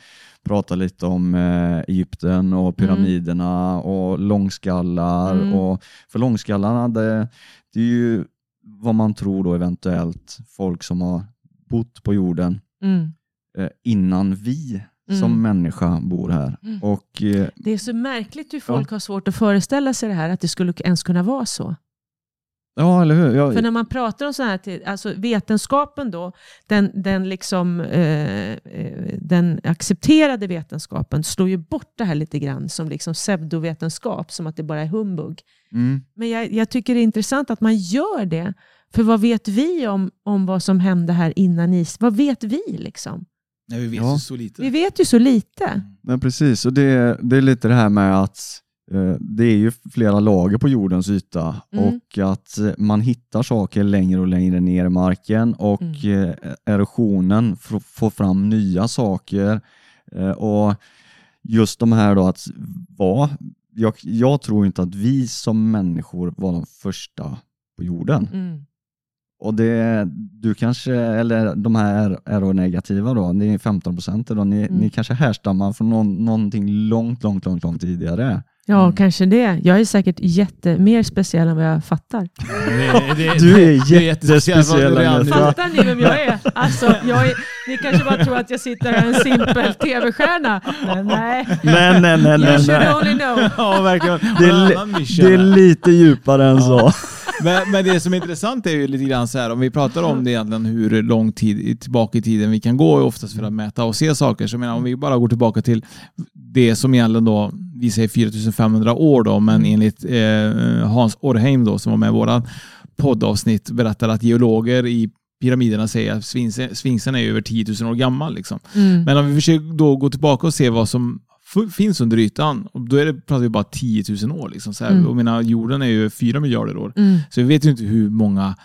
pratar lite om eh, Egypten och pyramiderna och långskallar. Mm. Och för långskallarna, det, det är ju vad man tror då eventuellt folk som har bott på jorden Mm. Eh, innan vi Mm. som människa bor här. Mm. Och eh, Det är så märkligt hur folk har svårt att föreställa sig det här, att det skulle ens kunna vara så. Ja, eller hur? Jag, För när man pratar om så här, till- alltså vetenskapen då, den, den, liksom, eh, eh, den accepterade vetenskapen slår ju bort det här lite grann som liksom pseudovetenskap, som att det bara är humbug. mm, Men jag, jag tycker det är intressant att man gör det. För vad vet vi om, om vad som hände här innan is? Vad vet vi liksom? Nej, vi vet Ja. ju så lite. Vi vet ju så lite. men precis, och det, det är lite det här med att eh, det är ju flera lager på jordens yta Mm. och att eh, man hittar saker längre och längre ner i marken och Mm. eh, erosionen får fram nya saker. Eh, och just de här då att vara, jag, jag tror inte att vi som människor var de första på jorden. Mm. Och det, du kanske, eller de här RO-negativa då, ni är 15 procent då, ni, Mm. ni kanske härstammar från någon, någonting långt, långt, långt, långt tidigare. Ja, Mm. kanske det. Jag är säkert jätte, mer speciell än vad jag fattar. Det- det- Du är jättespeciell. Fattar ni vem jag är? Alltså, jag är ni kanske bara tror att jag sitter här en simpel tv-stjärna. Men nej, Nej, nej, nej, you nej. should nej. only know. Ja, verkligen. Det är, det är lite djupare än så. Men, men det som är intressant är ju lite grann så här, om vi pratar om det egentligen hur lång tid tillbaka i tiden vi kan gå oftast för att mäta och se saker. Så jag menar, om vi bara går tillbaka till det som egentligen då, vi säger 4500 år då, men enligt eh, Hans Orheim då, som var med i våra poddavsnitt, berättar att geologer i pyramiderna säger att sfinxen, sfinxen är över 10 000 år gammal. Liksom. Mm. Men om vi försöker då gå tillbaka och se vad som finns under ytan, och då är det, pratar vi bara 10 000 år. Liksom, så här. Mm. Och mina, jorden är ju 4 miljarder år. Mm. Så vi vet ju inte hur många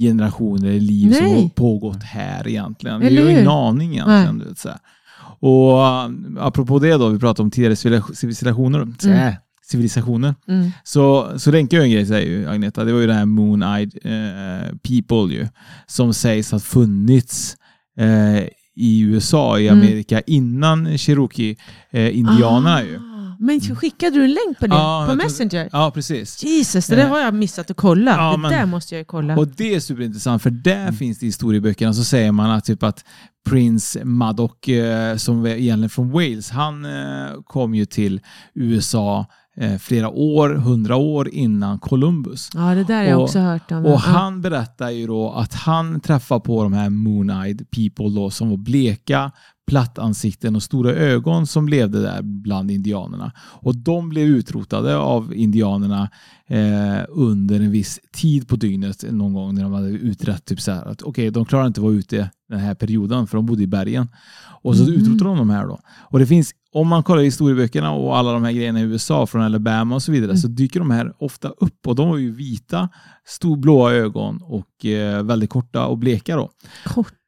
generationer i liv som Nej. har pågått här egentligen. Eller vi har ju ingen aning egentligen. Vet, så här. Och uh, apropå det då, vi pratade om tidigare civilisationer. Så Mm. civilisationer. Mm. Så, så länkar jag en grej, säger ju Agneta. Det var ju det här Moon-Eyed eh, People ju, som sägs ha funnits eh, i USA, i Mm. Amerika, innan Cherokee-indianerna. Ah, Men skickade du en länk på det? Ja, på Messenger? Ja, precis. Jesus, det där Eh. har jag missat att kolla. Ja, det men- där måste jag ju kolla. Och det är superintressant för där finns det i historieböckerna så säger man att typ att Prince Madoc eh, som är egentligen från Wales, han eh, kom ju till USA eh, flera år, hundra år innan Columbus. Ja, det där har jag Och- också hört om. Och han berättar ju då att han träffar på de här moon-eyed people då som var bleka, plattansikten och stora ögon som levde där bland indianerna. Och de blev utrotade av indianerna eh, under en viss tid på dygnet någon gång när de hade utrett typ så här att okej, de klarar inte att vara ute den här perioden för de bodde i bergen. Och så Mhm. utrotade de de här då. Och det finns, om man kollar i historieböckerna och alla de här grejerna i USA från Alabama och så vidare Mm. så dyker de här ofta upp och de var ju vita, stor blåa ögon och eh, väldigt korta och bleka då.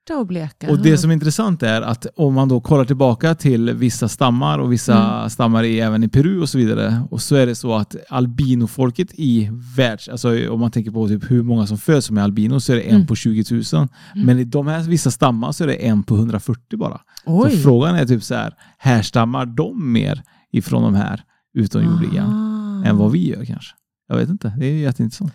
Korta och bleka. Och det som är intressant är att om man då kollar tillbaka till vissa stammar och vissa Mm. stammar i, även i Peru och så vidare. Och så är det så att albinofolket i världs... Alltså om man tänker på typ hur många som föds som är albino så är det en Mm. på 20 000. Men i de här vissa stammar så är det en på 140 bara. Oj. Så frågan är typ så här, härstammar de mer ifrån de här utomjordinga? Ah. än vad vi gör kanske. Jag vet inte, det är jätteintressant.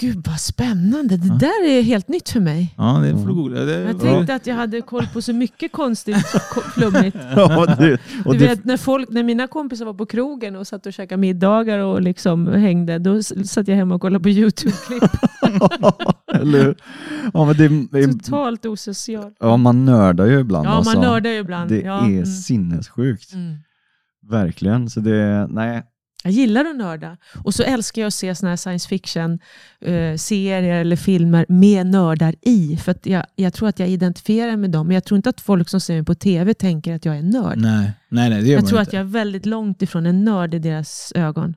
Gud vad spännande. Det Ja. där är helt nytt för mig. Ja, det får du googla. Det, Jag tänkte att jag hade koll på så mycket konstigt <laughs> ko- flummigt. <laughs> Ja, det, och Du vet, när, folk, när mina kompisar var på krogen och satt och käkade middagar och liksom hängde, då satt jag hemma och kollade på YouTube-klipp. <laughs> eller? Ja, men det, Totalt osocial. ja, man nördar ju ibland. Ja, alltså. man nördar ju ibland. Det ja, är mm, sinnessjukt. mm. Verkligen. Så det, nej. Jag gillar att nörda. Och så älskar jag att se såna här science fiction eh, eller filmer med nördar i. För att jag, jag tror att jag identifierar med dem. Men jag tror inte att folk som ser mig på TV tänker att jag är nörd. Nej, nej, nej, det gör jag man tror inte. att jag är väldigt långt ifrån en nörd i deras ögon.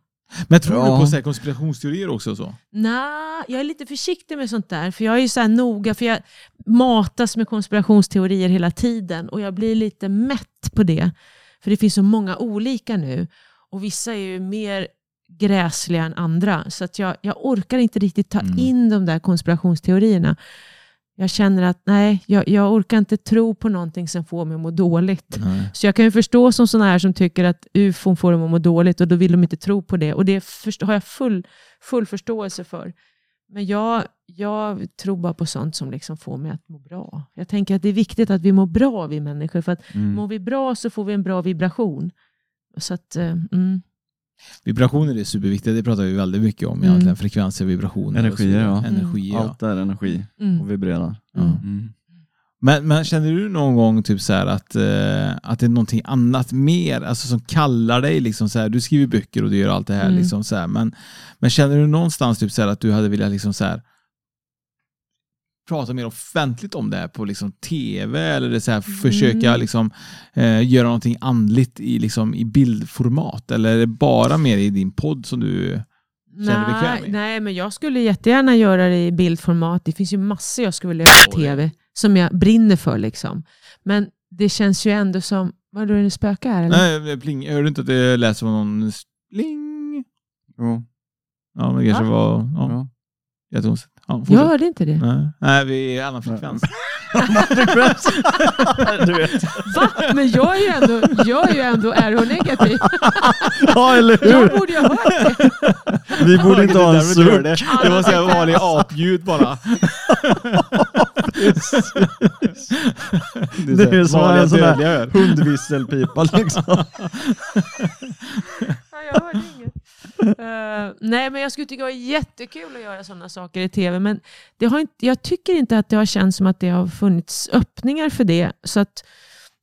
Men tror Ja. du på så här konspirationsteorier också? Så? Nej, jag är lite försiktig med sånt där. För jag är ju så här noga, för jag matas med konspirationsteorier hela tiden. Och jag blir lite mätt på det. För det finns så många olika nu. Och vissa är ju mer gräsliga än andra. Så att jag, jag orkar inte riktigt ta Mm. in de där konspirationsteorierna. Jag känner att nej, jag, jag orkar inte tro på någonting som får mig att må dåligt. Nej. Så jag kan ju förstå som sådana här som tycker att ufon får dem att må dåligt och då vill de inte tro på det. Och det först- har jag full, full förståelse för. Men jag, jag tror bara på sånt som liksom får mig att må bra. Jag tänker att det är viktigt att vi mår bra vi människor. För att Mm. mår vi bra så får vi en bra vibration. Så att, eh, mm. Vibrationer är superviktiga, det pratar vi väldigt mycket om Mm. egentligen. Frekvenser, vibrationer. så Energier, ja. Energier, ja. Allt är energi Mm. och vibrerar. Ja. Mm. Men, men känner du någon gång typ så här att, eh, att det är någonting annat mer alltså som kallar dig? Liksom så här, du skriver böcker och du gör allt det här. Mm. Liksom så här, men, men känner du någonstans typ så här att du hade velat liksom så här, prata mer offentligt om det här på liksom tv eller det så här, försöka Mm. liksom, eh, göra någonting andligt i, liksom, i bildformat? Eller är det bara mer i din podd som du Känner du bekväm nej, i? nej, men jag skulle jättegärna göra det i bildformat. Det finns ju massor jag skulle vilja göra på tv som jag brinner för. Liksom. Men det känns ju ändå som... Vad är det spöke här? Eller? Nej, pling, hörde du inte att det lät som någon pling? Jo. Ja, men det kanske Va? var ja, Ja. jättekonstigt. Ja, jag hörde inte det. Nej. Nej, vi är i annan frekvens. <laughs> du vet. Va? Men jag är ju ändå, jag är ju ändå RH-negativ. Ja, eller Jag hur? borde ju ha hört det. Vi borde inte ha en suck. det. Det var <laughs> så här vanlig apljud bara. Det är som en sån här hundvisselpipa liksom. Ja, jag hörde Eh, nej, men jag skulle tycka det var jättekul att göra sådana saker i tv. Men det har inte, jag tycker inte att det har känts som att det har funnits öppningar för det. Så att,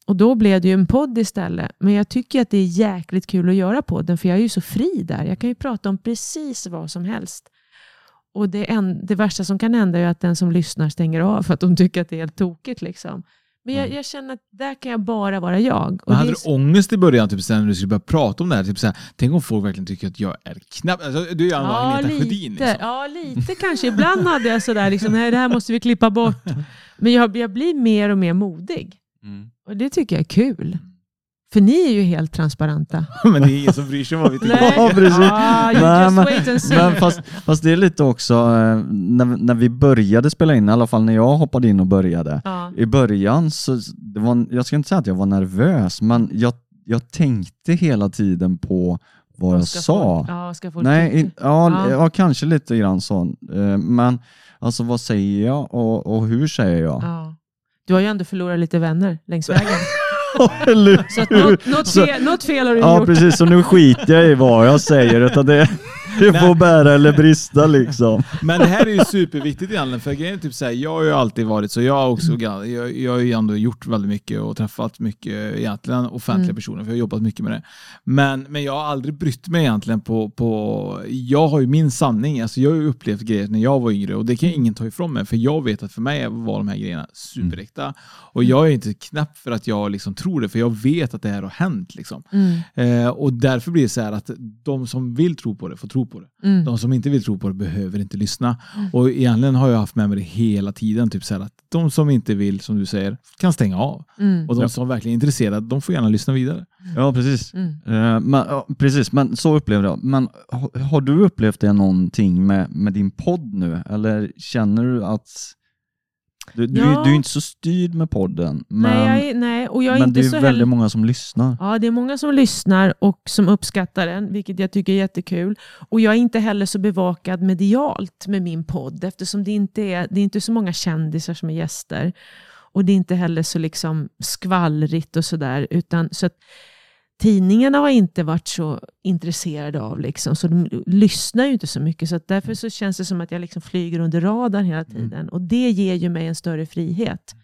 och då blev det ju en podd istället. Men jag tycker att det är jäkligt kul att göra podden, för jag är ju så fri där. Jag kan ju prata om precis vad som helst. Och det, en, det värsta som kan hända är att den som lyssnar stänger av för att de tycker att det är helt tokigt. Liksom. Men jag, jag känner att där kan jag bara vara jag. Och Men hade du ångest i början typ, sen när du skulle börja prata om det här? Typ, så här tänk om folk verkligen tycker att jag är knapp. Alltså, du är ändå Ja, Agneta lite. Sjödin. Liksom. Ja, lite kanske. Ibland hade jag sådär, liksom, nej, det här måste vi klippa bort. <laughs> Men jag, jag blir mer och mer modig. Och det tycker jag är kul. För ni är ju helt transparenta. <laughs> Men det är ingen som bryr sig om vad vi tycker. Nej. Ja, precis. Ah, you Nej, just men- wait and see. Men fast, fast det är lite också, eh, när, när vi började spela in, i alla fall när jag hoppade in och började. ja. I början så, det var, jag ska inte säga att jag var nervös, men jag, jag tänkte hela tiden på vad jag sa. Ja, Nej, kanske lite grann så. Eh, Men alltså vad säger jag och, och hur säger jag? Ja. Du har ju ändå förlorat lite vänner längs vägen. <laughs> <laughs> Eller Så att hur? något, något, fel, något fel har du Ja gjort. precis, så nu skiter jag i vad jag säger utan det, <laughs> det får bära eller brista liksom. <laughs> Men det här är ju superviktigt egentligen, för grejen är typ såhär, jag har ju alltid varit så, jag har också, jag, jag har ju ändå gjort väldigt mycket och träffat mycket egentligen offentliga Mm. personer, för jag har jobbat mycket med det. Men, men jag har aldrig brytt mig egentligen på, på, jag har ju min sanning, alltså jag har ju upplevt grejer när jag var yngre och det kan ingen ta ifrån mig, för jag vet att för mig var de här grejerna superäkta. Och jag är inte knäpp för att jag liksom tror det, för jag vet att det här har hänt. Liksom. Mm, Eh, och därför blir det så här att de som vill tro på det får tro på det. mm. De som inte vill tro på det behöver inte lyssna. Och egentligen har jag haft med mig det hela tiden. Typ så här att de som inte vill, som du säger, kan stänga av. Mm. Och de Ja. som verkligen är intresserade, de får gärna lyssna vidare. Ja precis. Mm. Eh, Men, ja, precis, men så upplevde jag. Men har, har du upplevt det någonting med, med din podd nu? Eller känner du att... Du, du, Ja. du är inte så styrd med podden, men, nej, jag är, nej, och jag är men inte det är så väldigt heller... många som lyssnar. Ja, det är många som lyssnar och som uppskattar den, vilket jag tycker är jättekul. Och jag är inte heller så bevakad medialt med min podd, eftersom det inte är, det är inte så många kändisar som är gäster. Och det är inte heller så liksom skvallrigt och sådär. utan Så att tidningarna har inte varit så intresserade av, liksom, så de lyssnar ju inte så mycket. Så därför så känns det som att jag liksom flyger under radarn hela tiden. Och det ger ju mig en större frihet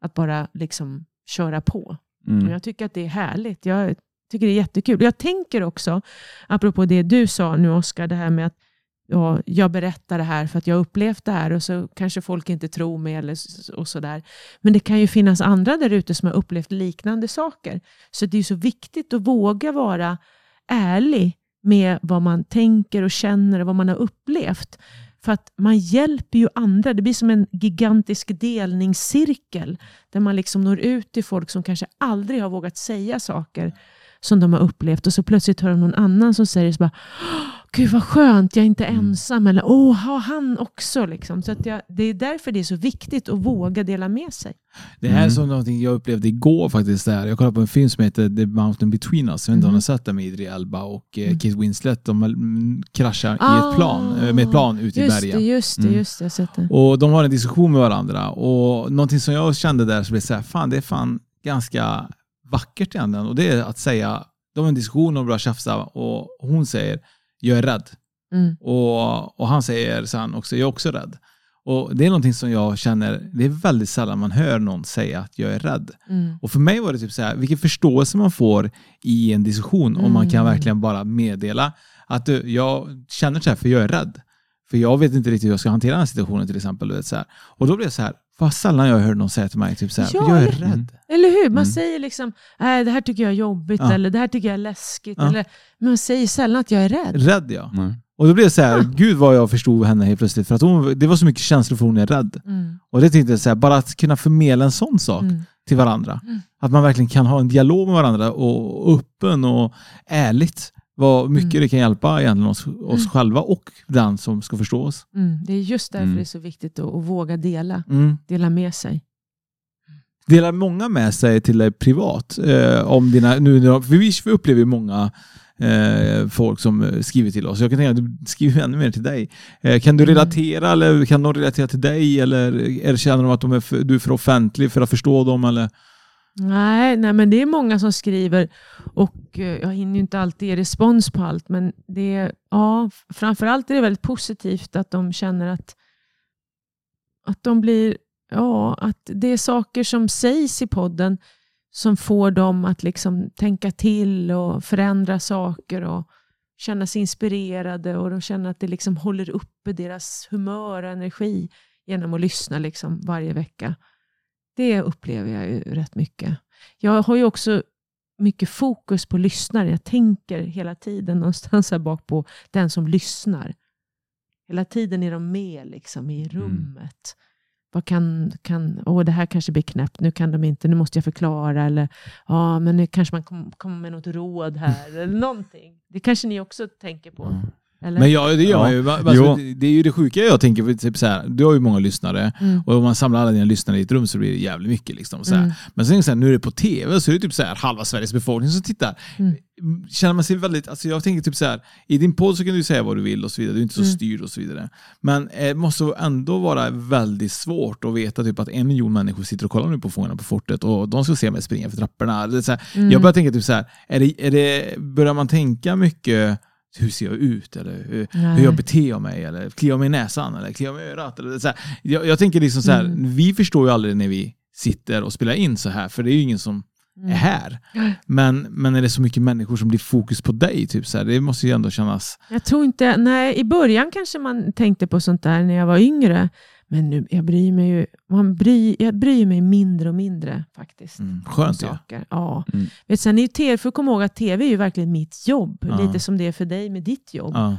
att bara liksom köra på. Och Mm. jag tycker att det är härligt. Jag tycker det är jättekul. Jag tänker också, apropå det du sa nu Oskar, det här med att ja, jag berättar det här för att jag har upplevt det här och så kanske folk inte tror mig eller och sådär. Men det kan ju finnas andra där ute som har upplevt liknande saker. Så det är så viktigt att våga vara ärlig med vad man tänker och känner och vad man har upplevt. För att man hjälper ju andra. Det blir som en gigantisk delningscirkel där man liksom når ut till folk som kanske aldrig har vågat säga saker som de har upplevt och så plötsligt hör de någon annan som säger så bara Gud vad skönt, jag är inte ensam. Eller åh, har han också? Liksom. Så att jag, det är därför det är så viktigt att våga dela med sig. Det här är Mm. som någonting jag upplevde igår faktiskt. Där. Jag kollade på en film som heter The Mountain Between Us. Jag vet inte om ni har sett den med Idri Elba och eh, Mm. Kate Winslet. De mm, kraschar i Ah, ett plan, eh, med ett plan ute i bergen. det, just det, Mm. just det. Jag sett det. Och de har en diskussion med varandra. Och någonting som jag kände där så blev så här, fan det är fan ganska vackert egentligen. Och det är att säga, de har en diskussion och börjar tjafsa och hon säger, jag är rädd. Mm. Och, och han säger sen också, jag är också rädd. Och det är någonting som jag känner, det är väldigt sällan man hör någon säga att jag är rädd. Mm. Och för mig var det typ så här, vilken förståelse man får i en diskussion om man kan Mm. verkligen bara meddela att du, jag känner så här för jag är rädd. För jag vet inte riktigt hur jag ska hantera den här situationen till exempel. du Vet, så här. Och då blev det så här, vad sällan jag hört någon säga till mig typ så här, Ja, jag är eller- rädd. Eller hur? Man Mm. säger liksom, äh, det här tycker jag är jobbigt, Ja. eller det här tycker jag är läskigt. Ja. Eller, men man säger sällan att jag är rädd. Rädd ja. Nej. Och då blev det så här, gud vad jag förstod henne helt plötsligt. För att hon, det var så mycket känslor för hon är rädd. Mm. Och det tänkte jag så här, bara att kunna förmedla en sån sak Mm. till varandra. Mm. Att man verkligen kan ha en dialog med varandra och öppen och ärligt. Vad mycket Mm. det kan hjälpa egentligen oss, oss Mm. själva och den som ska förstå oss. Mm. Det är just därför Mm. det är så viktigt att, att våga dela, Mm. dela med sig. Delar många med sig till dig privat? Eh, om dina, nu, för vi upplever många eh, folk som eh, skriver till oss. Jag kan tänka att det skriver ännu mer till dig. Eh, kan du Mm. relatera eller kan de relatera till dig? Eller är det, känner de att de är för, du är för offentlig för att förstå dem? Eller? Nej, nej, men det är många som skriver och eh, jag hinner ju inte alltid ge respons på allt. Men det är, ja, framförallt är det väldigt positivt att de känner att, att de blir, ja, att det är saker som sägs i podden som får dem att liksom tänka till och förändra saker och känna sig inspirerade och de känner att det liksom håller uppe deras humör och energi genom att lyssna liksom varje vecka. Det upplever jag ju rätt mycket. Jag har ju också mycket fokus på lyssnare. Jag tänker hela tiden <laughs> någonstans här bak på den som lyssnar. Hela tiden är de med liksom i rummet. Vad kan, kan, åh det här kanske blir knäppt, nu kan de inte, nu måste jag förklara. Eller ja, men nu kanske man kommer kom med något råd här. <laughs> eller någonting. Det kanske ni också tänker på? Eller? Men ja, det gör man Ja. ju. Alltså, Jo. det, är ju det sjuka jag tänker, för typ så här, du har ju många lyssnare Mm. och om man samlar alla dina lyssnare i ett rum så blir det jävligt mycket. Liksom, så här. Mm. Men sen så här, nu är det på tv så är det typ så här, halva Sveriges befolkning som tittar. Mm. Känner man sig väldigt, alltså jag tänker typ så här, i din podd så kan du säga vad du vill och så vidare, du är inte så Mm. styrd och så vidare. Men det måste ändå vara väldigt svårt att veta typ att en miljon människor sitter och kollar nu på Fångarna på fortet och de ska se mig springa för trapporna. Det är så här, Mm. Jag börjar tänka typ så här, är det, är det, börjar man tänka mycket hur ser jag ut? Eller hur, hur jag beter mig? Eller kliar mig i näsan? Eller kliar mig i örat? Eller så här. Jag, jag tänker liksom så här, Mm. vi förstår ju aldrig när vi sitter och spelar in så här, för det är ju ingen som Mm. är här. Men, men är det så mycket människor som blir fokus på dig? Typ så här, det måste ju ändå kännas... Jag tror inte, nej i början kanske man tänkte på sånt där när jag var yngre. Men nu, jag bryr mig ju, man bryr, jag bryr mig mindre och mindre faktiskt. Mm, skönt ju. saker. Ja. Mm. Vet, sen är ju TV, för att komma ihåg att TV är ju verkligen mitt jobb. Ja. Lite som det är för dig med ditt jobb. Ja.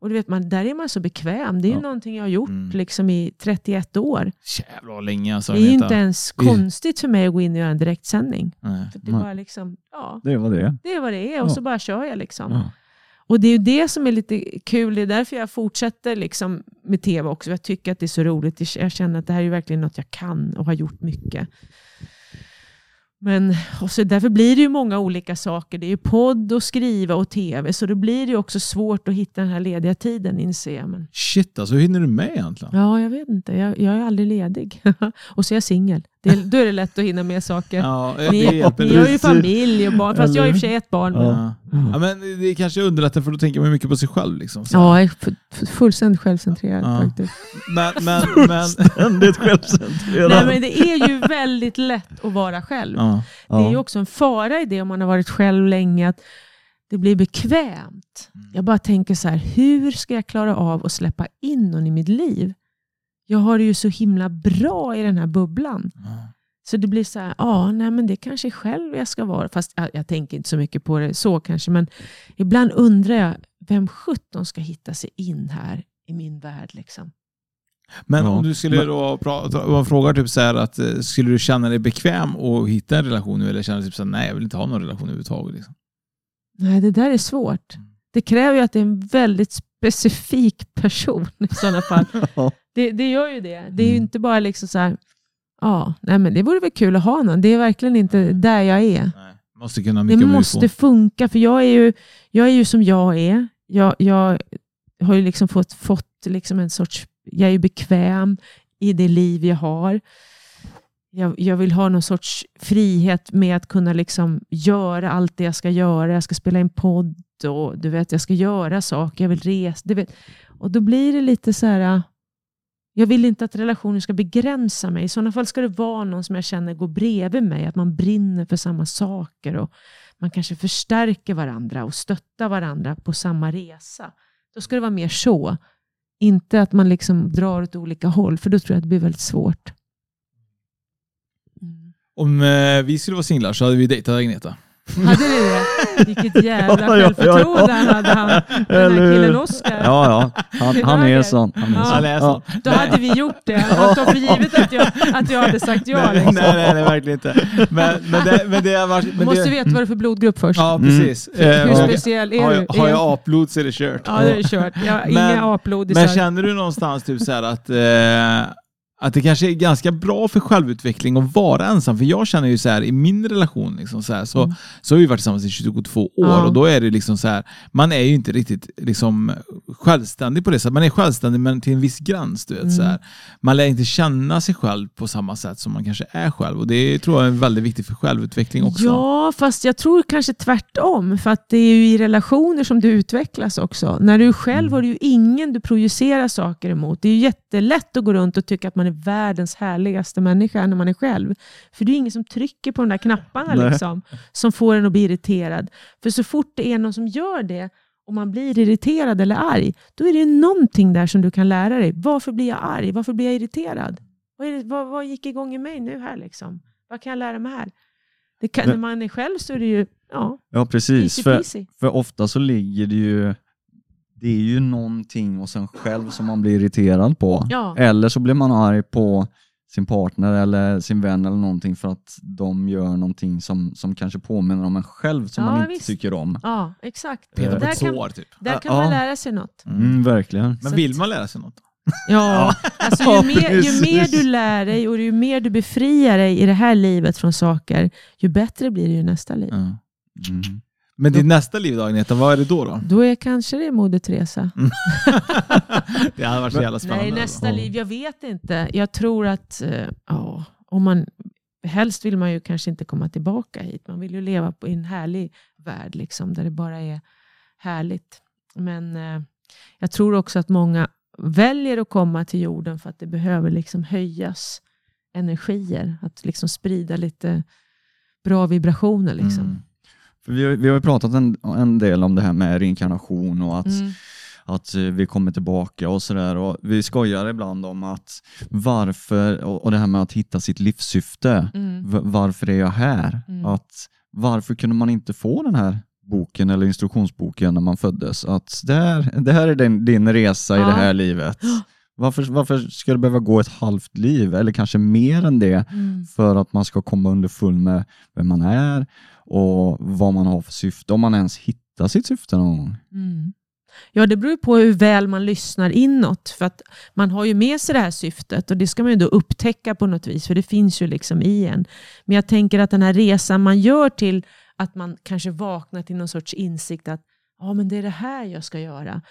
Och du vet, man, där är man så bekväm. Det är ju Ja. någonting jag har gjort Mm. liksom i 31 år. Jävlar vad länge alltså. det är ju inte ens är- konstigt för mig att gå in och göra en direktsändning. Nej. För det är bara liksom, ja, Det var det. det är vad det är och Ja. så bara kör jag liksom. Och det är ju det som är lite kul, det är därför jag fortsätter liksom med tv också. Jag tycker att det är så roligt, jag känner att det här är verkligen något jag kan och har gjort mycket. Men och så därför blir det ju många olika saker. Det är ju podd och skriva och tv, så då blir det ju också svårt att hitta den här lediga tiden inser jag. Men, Shit alltså, hur hinner du med egentligen? ja, jag vet inte. Jag, jag är aldrig ledig. <laughs> och så är jag singel. Det, då är det lätt att hinna med saker. Ja, ni, ni har ju familj och barn, fast jag har i och för sig ett barn. Men, Ja. ja, men det kanske underlättar för då tänker man mycket på sig själv. Liksom, så. ja, jag är fu- fu- fullständigt självcentrerad Ja. faktiskt. Men, men, men, Ständigt självcentrerad. Nej, men det är ju väldigt lätt att vara själv. ja. Det är ju också en fara i det om man har varit själv länge, att det blir bekvämt. Jag bara tänker så här, hur ska jag klara av att släppa in någon i mitt liv? Jag har det ju så himla bra i den här bubblan. Så det blir så här, ja, nej men det kanske är själv jag ska vara. Fast jag, jag tänker inte så mycket på det så kanske, men ibland undrar jag, vem sjutton ska hitta sig in här i min värld? Liksom? men Ja. om du skulle då prata, frågar typ så här att eh, skulle du känna dig bekväm att hitta en relation nu eller känna typ så här, nej jag vill inte ha någon relation överhuvudtaget? Liksom. Nej, det där är svårt. Det kräver ju att det är en väldigt specifik person i sådana fall. <laughs> Det, det gör ju det. Det är ju Mm. inte bara liksom så här, ja, nej men det vore väl kul att ha någon. Det är verkligen inte där jag är. Nej. Måste kunna Det mycket om måste funka, för jag är ju, jag är ju som jag är. Jag, jag har ju liksom fått, fått liksom en sorts, jag är ju bekväm i det liv jag har. Jag, jag vill ha någon sorts frihet med att kunna liksom göra allt det jag ska göra. Jag ska spela in podd och du vet, jag ska göra saker, jag vill resa. Du vet. Och då blir det lite så här, jag vill inte att relationen ska begränsa mig. I sådana fall ska det vara någon som jag känner går bredvid mig, att man brinner för samma saker och man kanske förstärker varandra och stöttar varandra på samma resa. Då ska det vara mer så. Inte att man liksom drar åt olika håll, för då tror jag att det blir väldigt svårt. Mm. Om eh, vi skulle vara singlar så hade vi dejtat Agneta. Hade ni det? Vilket <laughs> jävla Ja, ja, ja, självförtroende ja. han hade, han, den här killen Oskar. Ja, ja. Han, han är sån. Han är Ja. sån. Han sån. Då hade vi gjort det. Jag tar för givet att jag, att jag hade sagt ja. nej, Liksom. nej, nej, nej, verkligen inte. Men, men det, men det. Du Men måste det, veta vad det är för blodgrupp först. Ja, precis. Eh, Hur speciell är har, du? jag, har jag A-blod så är det kört. Ja, det är kört. Jag har Men- inga Men A-blodisar. känner du någonstans typ så här att, eh, att det kanske är ganska bra för självutveckling att vara ensam? För jag känner ju så här i min relation, liksom så, här, så, Mm. så har vi varit tillsammans i 22 år Ja. och då är det liksom så här, man är ju inte riktigt liksom självständig på det sättet. Man är självständig men till en viss gräns. Du vet, så Mm. här. Man lär inte känna sig själv på samma sätt som man kanske är själv och det tror jag är väldigt viktigt för självutveckling också. Ja, fast jag tror kanske tvärtom. För att det är ju i relationer som du utvecklas också. När du själv Mm. har du ju ingen du projicerar saker emot. Det är ju jättelätt att gå runt och tycka att man är världens härligaste människa när man är själv. För det är ingen som trycker på de där knapparna Nej. liksom, som får en att bli irriterad. För så fort det är någon som gör det och man blir irriterad eller arg, då är det någonting där som du kan lära dig. Varför blir jag arg? Varför blir jag irriterad? Vad, det, vad, vad gick igång i mig nu här? Liksom? Vad kan jag lära mig här? Kan, när man är själv så är det ju ja, Ja, precis. easy För, för ofta så ligger det ju det är ju någonting hos en själv som man blir irriterad på. Ja. Eller så blir man arg på sin partner eller sin vän eller någonting för att de gör någonting som, som kanske påminner om en själv som Ja, man inte visst. tycker om. Ja, exakt. Peta på Där ett kan, sår typ. där kan Ja. man lära sig något. Mm, verkligen. Men Så vill att- man lära sig något? Ja, alltså ju, <laughs> mer, ju mer du lär dig och ju mer du befriar dig i det här livet från saker, ju bättre blir det i nästa liv. Mm. Men ditt nästa liv då Agneta, vad är det då? då? Då är kanske det Moder Teresa. <laughs> det hade varit så jävla spännande. Nej, nästa liv, jag vet inte. Jag tror att eh, ja, om man, helst vill man ju kanske inte komma tillbaka hit. Man vill ju leva på, i en härlig värld liksom, där det bara är härligt. Men eh, jag tror också att många väljer att komma till jorden för att det behöver liksom höjas energier. Att liksom sprida lite bra vibrationer. Liksom. Mm. För vi, har, vi har ju pratat en, en del om det här med reinkarnation och att, Mm. att eh, vi kommer tillbaka och sådär. Vi skojar ibland om att varför, och det här med att hitta sitt livssyfte. Mm. Varför är jag här? Mm. Att varför kunde man inte få den här boken eller instruktionsboken när man föddes? Att det här, det här är din, din resa i Ja. det här livet. Varför, varför ska det behöva gå ett halvt liv, eller kanske mer än det, Mm. för att man ska komma underfull med vem man är och vad man har för syfte, om man ens hittar sitt syfte någon gång. Mm. Ja, det beror på hur väl man lyssnar inåt. För att man har ju med sig det här syftet och det ska man ju då upptäcka på något vis, för det finns ju liksom i en. Men jag tänker att den här resan man gör till att man kanske vaknar till någon sorts insikt att ja, men det är det här jag ska göra.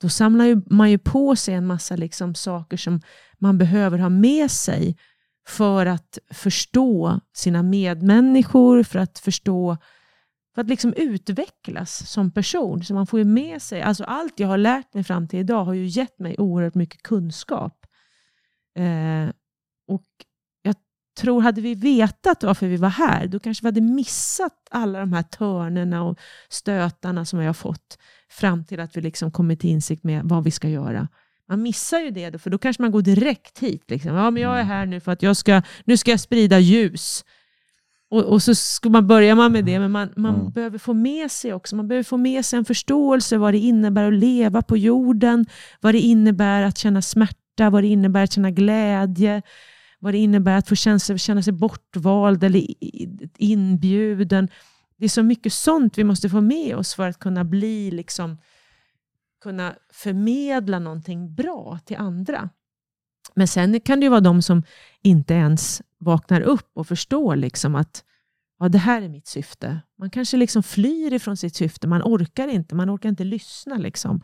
Då samlar ju, man ju på sig en massa liksom saker som man behöver ha med sig för att förstå sina medmänniskor, för att förstå för att liksom utvecklas som person. Så man får ju med sig, alltså allt jag har lärt mig fram till idag har ju gett mig oerhört mycket kunskap. Eh, och tror, hade vi vetat varför vi var här, då kanske vi hade missat alla de här törnerna och stötarna som vi har fått fram till att vi liksom kommit till insikt med vad vi ska göra. Man missar ju det, då, för då kanske man går direkt hit. Liksom. Ja, men jag är här nu för att jag ska, nu ska jag sprida ljus. Och, och så ska man börja man med det, men man, man Mm. behöver få med sig också, man behöver få med sig en förståelse vad det innebär att leva på jorden, vad det innebär att känna smärta, vad det innebär att känna glädje, vad det innebär att få känna sig, känna sig bortvald eller inbjuden. Det är så mycket sånt vi måste få med oss för att kunna bli liksom, kunna förmedla någonting bra till andra. Men sen kan det ju vara de som inte ens vaknar upp och förstår liksom att ja, det här är mitt syfte. Man kanske liksom flyr ifrån sitt syfte, man orkar inte, man orkar inte lyssna. Liksom.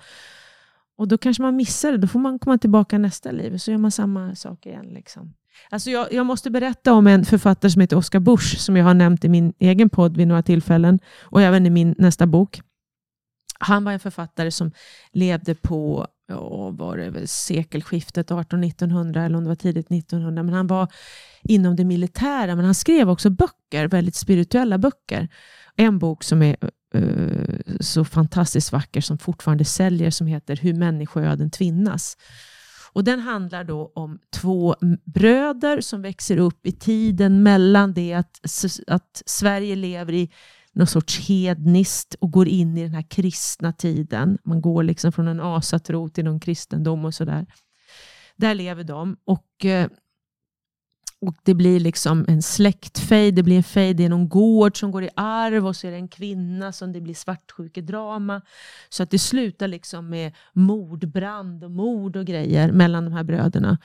Och då kanske man missar det, då får man komma tillbaka nästa liv och så gör man samma sak igen. Liksom. Alltså jag, jag måste berätta om en författare som heter Oscar Busch, som jag har nämnt i min egen podd vid några tillfällen och även i min nästa bok. Han var en författare som levde på ja, var det väl sekelskiftet 1800-1900 eller om det var tidigt 1900. Men han var inom det militära, men han skrev också böcker, väldigt spirituella böcker. En bok som är uh, så fantastiskt vacker som fortfarande säljer som heter Hur människoöden tvinnas. Och den handlar då om två bröder som växer upp i tiden mellan det att, att Sverige lever i någon sorts hedniskt och går in i den här kristna tiden. Man går liksom från en asatro till någon kristendom och sådär. Där lever de. Och, eh, och det blir liksom en släktfejd, det blir en fejd, i någon gård som går i arv och så är det en kvinna som det blir svartsjukedrama. Så att det slutar liksom med mordbrand och mord och grejer mellan de här bröderna.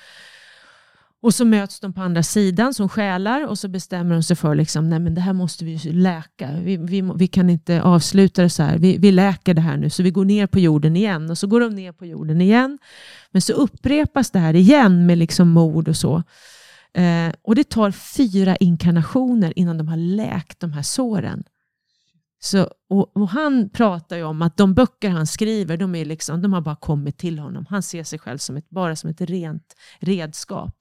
Och så möts de på andra sidan som själar och så bestämmer de sig för liksom, nej men det här måste vi läka. Vi, vi, vi kan inte avsluta det så här. Vi, vi läker det här nu så vi går ner på jorden igen. Och så går de ner på jorden igen. Men så upprepas det här igen med liksom mord och så. Eh, och det tar fyra inkarnationer innan de har läkt de här såren. Så, och, och han pratar ju om att de böcker han skriver, de, är liksom, de har bara kommit till honom. Han ser sig själv som ett, bara som ett rent redskap.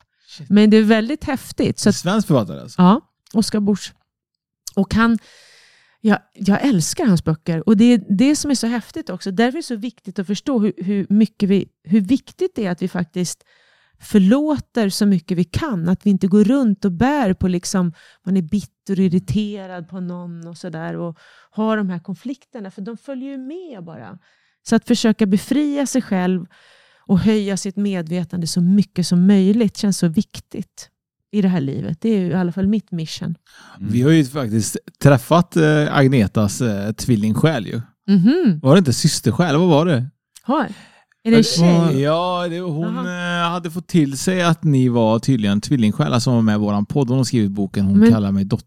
Men det är väldigt häftigt. Så att, Svensk författare alltså? Ja, Oskar Busch. Och han, jag, jag älskar hans böcker. Och det är det som är så häftigt också. Därför är det så viktigt att förstå hur, hur, mycket vi, hur viktigt det är att vi faktiskt förlåter så mycket vi kan. Att vi inte går runt och bär på liksom, man är bitter och irriterad på någon och sådär. Och har de här konflikterna, för de följer ju med bara. Så att försöka befria sig själv och höja sitt medvetande så mycket som möjligt känns så viktigt i det här livet. Det är ju i alla fall mitt mission. Vi har ju faktiskt träffat eh, Agnetas eh, tvillingsjäl ju. Mhm. Var det inte systersjäl? Vad var det? Har. Är det en tjej? Ja, det, hon eh, hade fått till sig att ni var tydligen tvillingsjälar som var med i våran podd. Hon har skrivit boken Hon Men- kallar mig dotter.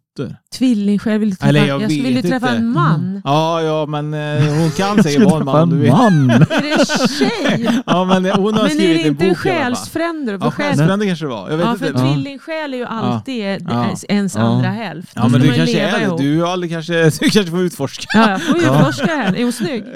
Tvillingsjäl, vill du träffa, Eller jag, jag vet träffa inte. en man. Ja, ja, men eh, hon kan Jag säkert skulle vara en träffa man. Du vet. man! Är det en tjej? Ja, men eh, hon har Men är skrivit det en inte en bok i alla fall. själsfrände? då? Ja, För själ- själsfrände kanske det var. Jag vet Ja, för inte. tvillingsjäl är ju alltid Ja. ens Ja. andra hälft. Ja, men du ju kanske leva är det. Du, har aldrig kanske, <laughs> du kanske får utforska. Ja, jag får ju utforska här. Är hon snygg? <laughs>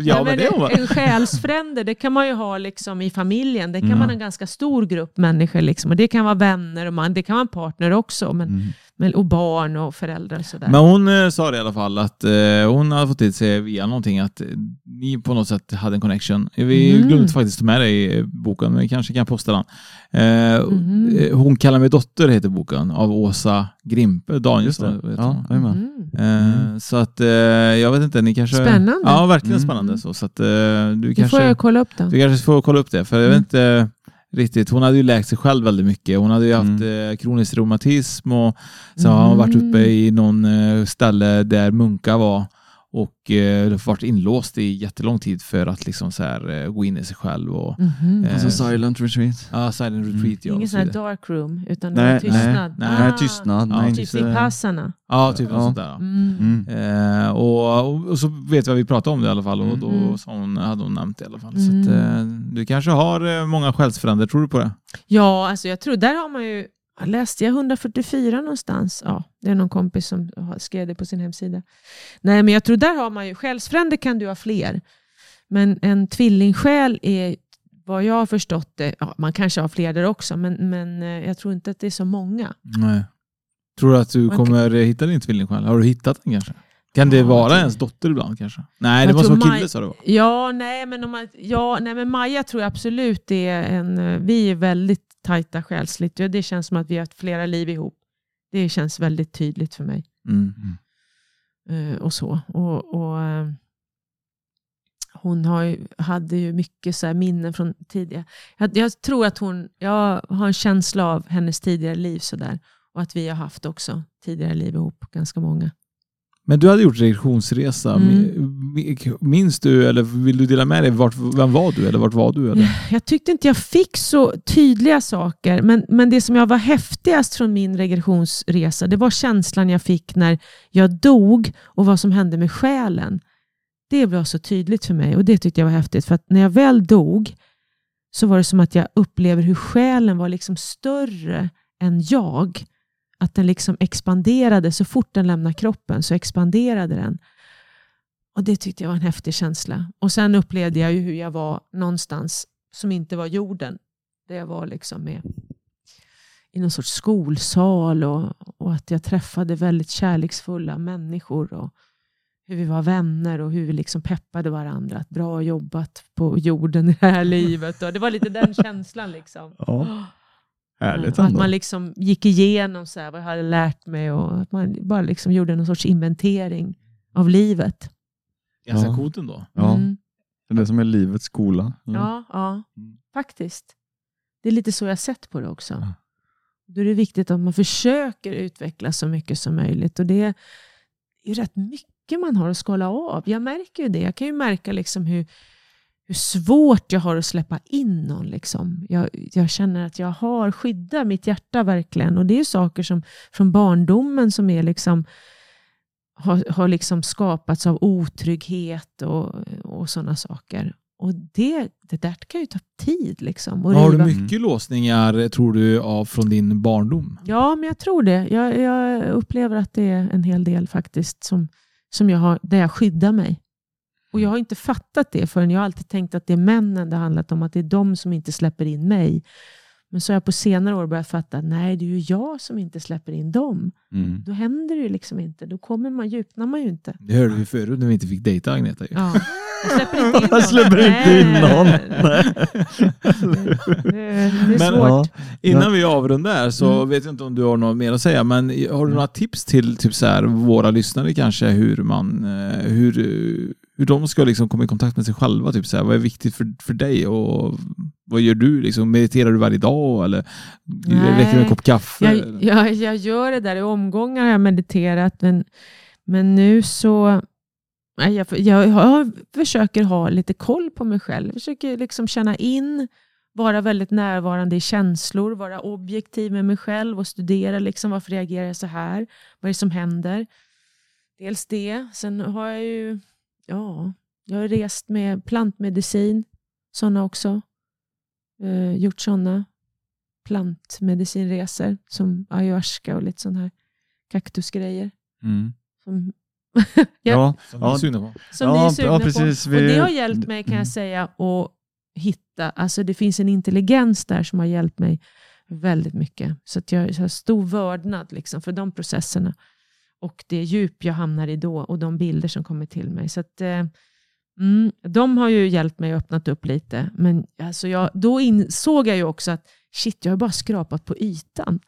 Ja, men det är hon. En själsfrände, det kan man ju ha liksom i familjen. Det kan Mm. man ha en ganska stor grupp människor. Liksom. Och det kan vara vänner och man, det kan vara en partner också. Men, Mm. Men, och barn och föräldrar och sådär. Men hon eh, sa det i alla fall att eh, hon hade fått till sig via någonting att eh, ni på något sätt hade en connection. Vi Mm. glömde faktiskt ta med det i boken, men vi kanske kan posta den. Eh, eh, Hon kallar mig dotter heter boken av Åsa Grimpe Danielsson. Ja. Mm. Eh, Mm. Så att eh, jag vet inte, ni kanske... Spännande. Ja, verkligen Mm. spännande. Så, så att, eh, du, Det kanske, får jag kolla upp då. du kanske får kolla upp det, för jag vet Mm. inte riktigt. Hon hade ju läkt sig själv väldigt mycket. Hon hade ju haft Mm. eh, kronisk reumatism och så har hon varit uppe i någon eh, ställe där munkar var och eh, varit inlåst i jättelång tid för att liksom så här, eh, gå in i sig själv. Och, Mhm. eh, Alltså silent retreat. ja, silent Mm. retreat. Ja, Ingen sån här dark room, utan Nej, tystnad. nej, Nej, Ah, tystnad. Ja, nej, Typ inte- Vipassana. ja, typ något Ja. sånt där. ja. Mm. Mm. Eh, och, och, och så vet vi vad vi pratade om det i alla fall och då Mm. så hon, hade hon nämnt det i alla fall. Så Mm. att, eh, du kanske har eh, många själsfränder, tror du på det? Ja, alltså jag tror, där har man ju, jag läste jag 144 någonstans. Ja, det är någon kompis som skrev det på sin hemsida. Nej, men jag tror där har man ju, själsfränder kan du ha fler. Men en tvillingsjäl är, vad jag har förstått det, ja, man kanske har fler där också, men, men eh, jag tror inte att det är så många. Nej. Tror du att du Man kommer eh, hitta din tvilling själv? Har du hittat den kanske? Kan det Ja, vara det- ens dotter ibland kanske? Nej, Jag det måste vara Maj- kille sa du va? Ja, nej men, om man, ja, nej, men Maja tror jag absolut är en... eh, Vi är väldigt tajta själsligt. Det känns som att vi har haft flera liv ihop. Det känns väldigt tydligt för mig. Mm. Eh, och så. Och, och, eh, hon ju, hade ju mycket så minnen från tidigare. Jag, jag tror att hon, jag har en känsla av hennes tidigare liv så där. Och att vi har haft också tidigare liv ihop, ganska många. Men du hade gjort regressionsresa. Mm. Minns du, eller vill du dela med dig, vart, vem var du eller vart var du? Eller? Jag tyckte inte jag fick så tydliga saker, men, men det som jag var häftigast från min regressionsresa, det var känslan jag fick när jag dog och vad som hände med själen. Det var så tydligt för mig och det tyckte jag var häftigt, för att när jag väl dog så var det som att jag upplever hur själen var liksom större än jag. Att den liksom expanderade, så fort den lämnade kroppen så expanderade den. Och Det tyckte jag var en häftig känsla. Och Sen upplevde jag ju hur jag var någonstans som inte var jorden. Där jag var liksom med i någon sorts skolsal och, och att jag träffade väldigt kärleksfulla människor. Och hur vi var vänner och hur vi liksom peppade varandra. Att bra jobbat på jorden i det här <laughs> livet. Och det var lite den känslan. liksom. Ja, härligt att ändå. man liksom gick igenom så vad jag hade lärt mig och att man bara liksom gjorde någon sorts inventering av livet. Ganska Ja. coolt ändå. Ja, Mm. det är det som är livets skola. eller? Ja, ja Mm. faktiskt. Det är lite så jag har sett på det också. Ja. Då är det viktigt att man försöker utveckla så mycket som möjligt. Och det är rätt mycket man har att skala av. Jag märker ju det. Jag kan ju märka liksom hur, hur svårt jag har att släppa in någon. Liksom. Jag, jag känner att jag har skyddat mitt hjärta verkligen. Och det är ju saker som från barndomen som är liksom har, har liksom skapats av otrygghet och, och sådana saker. Och det, det där kan ju ta tid. Liksom, Har du mycket låsningar, tror du, av från din barndom? Ja, men jag tror det. Jag, jag upplever att det är en hel del faktiskt som, som jag har, där jag skyddar mig. Och jag har inte fattat det förrän jag har alltid tänkt att det är männen det handlat om, att det är de som inte släpper in mig. Men så har jag på senare år börjat fatta att nej, det är ju jag som inte släpper in dem. Mm. Då händer det ju liksom inte. Då kommer man, djupnar man ju inte. Det hörde vi förut när vi inte fick dejta Agneta. ju. Ja. <laughs> Jag släpper inte in Jag någon. släpper inte in Nej. någon. Det, <laughs> det är Men- svårt. Innan vi avrundar så Mm. vet jag inte om du har något mer att säga, men har du några tips till typ så här, våra lyssnare kanske hur man eh, hur, hur de ska liksom komma i kontakt med sig själva? Typ så här, vad är viktigt för, för dig och vad gör du? Liksom, mediterar du varje dag eller Nej. räcker det med en kopp kaffe? Jag, jag, jag gör det där i omgångar har jag mediterat, men, men nu så... Jag, jag, jag försöker ha lite koll på mig själv. Jag försöker liksom känna in, vara väldigt närvarande i känslor, vara objektiv med mig själv och studera liksom, varför reagerar jag så här? Vad är det som händer? Dels det. Sen har jag ju ja, jag har rest med plantmedicin, sådana också. Eh, gjort sådana plantmedicinresor som ayahuasca och lite sådana här kaktusgrejer. Mm. Som, <laughs> Ja, Som du är ja, sugna på. som Ja, ni är ja, sugna precis. på. Vi- Och det har hjälpt mig kan Mm. jag säga att hitta, alltså det finns en intelligens där som har hjälpt mig väldigt mycket. Så att jag har stor vördnad liksom för de processerna och det djup jag hamnar i då och de bilder som kommer till mig. Så att, eh, mm, de har ju hjälpt mig och öppnat upp lite. Men alltså jag, då insåg jag ju också att shit, jag har bara skrapat på ytan.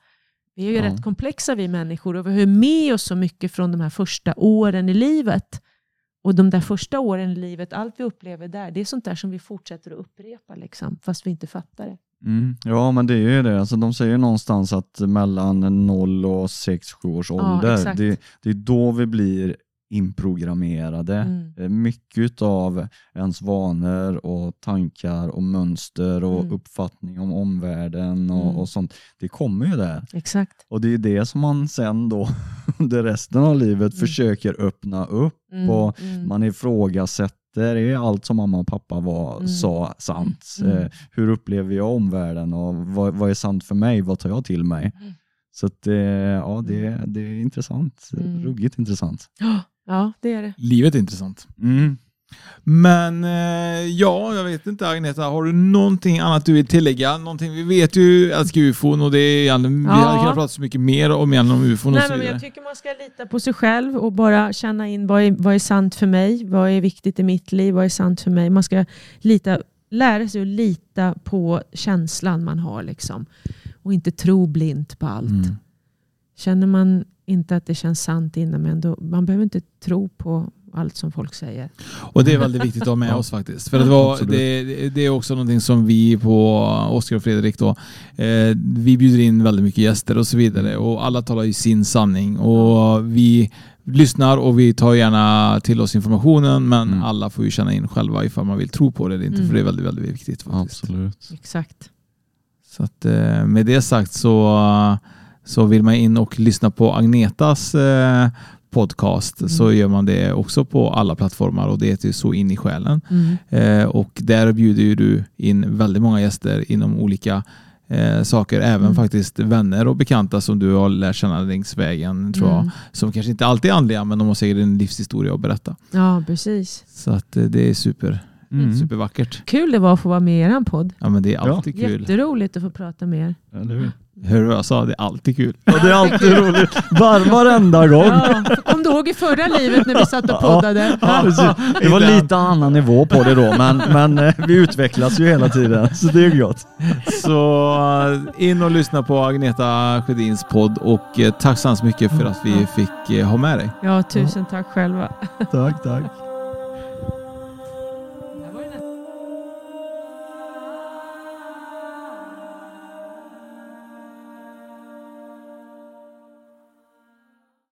Vi är ju Ja. rätt komplexa vi människor och vi har med oss så mycket från de här första åren i livet. Och de där första åren i livet, allt vi upplever där, det är sånt där som vi fortsätter att upprepa, liksom, fast vi inte fattar det. Mm. Ja, men det är ju det. Alltså, de säger någonstans att mellan 0 och 6-7 års Ja, ålder, exakt. det, det är då vi blir inprogrammerade. Mm. Eh, Mycket av ens vanor och tankar och mönster och Mm. uppfattning om omvärlden och, Mm. och sånt, det kommer ju där. Exakt. Och det är det som man sen då <laughs> under resten av livet Mm. försöker öppna upp Mm, och mm. man ifrågasätter, är allt som mamma och pappa var, Mm. sa sant? Mm. Eh, hur upplever jag omvärlden och vad, vad är sant för mig? Vad tar jag till mig? Mm. Så att, eh, ja, det, det är intressant. Mm. Ruggigt intressant. Ja, det är det. Livet är intressant. Mm. Men eh, ja, jag vet inte Agneta, har du någonting annat du vill tillägga? Någonting, vi vet ju älskar ufon och det är egentligen, vi Ja. hade kunnat prata så mycket mer om, om ufon och Nej, så men vidare. jag tycker man ska lita på sig själv och bara känna in vad är, vad är sant för mig? Vad är viktigt i mitt liv? Vad är sant för mig? Man ska lita, lära sig att lita på känslan man har liksom. och inte tro blint på allt. Mm. Känner man inte att det känns sant inom en, då, man behöver inte tro på allt som folk säger. Och det är väldigt viktigt att ha med oss faktiskt. För det, var, det, det är också någonting som vi på Oskar och Fredrik då, eh, vi bjuder in väldigt mycket gäster och så vidare och alla talar ju sin sanning och vi lyssnar och vi tar gärna till oss informationen men Mm. alla får ju känna in själva ifall man vill tro på det eller inte Mm. för det är väldigt, väldigt viktigt faktiskt. Absolut. Exakt. Så att, eh, med det sagt så, så vill man in och lyssna på Agnetas eh, podcast Mm. så gör man det också på alla plattformar och det heter ju Så in i själen. Mm. Eh, och där bjuder ju du in väldigt många gäster inom olika eh, saker, även Mm. faktiskt vänner och bekanta som du har lärt känna längs vägen tror jag. Mm. Som kanske inte alltid är andliga men de har säkert en livshistoria att berätta. Ja, precis. Så att eh, det är super, Mm. supervackert. Kul det var att få vara med i er podd. Ja men det är alltid kul. Jätteroligt att få prata med er. Eller hur? Hör du vad jag sa? Det är alltid kul. Ja, det är alltid roligt. Var, varenda gång. Ja, kom du ihåg i förra livet när vi satt och poddade? Ja, precis. Det var lite annan nivå på det då, men, men eh, vi utvecklas ju hela tiden, så det är gott. Så eh, in och lyssna på Agneta Sjödins podd och eh, tack så hemskt mycket för att vi fick ha med dig. Ja, tusen tack själva. Tack, tack.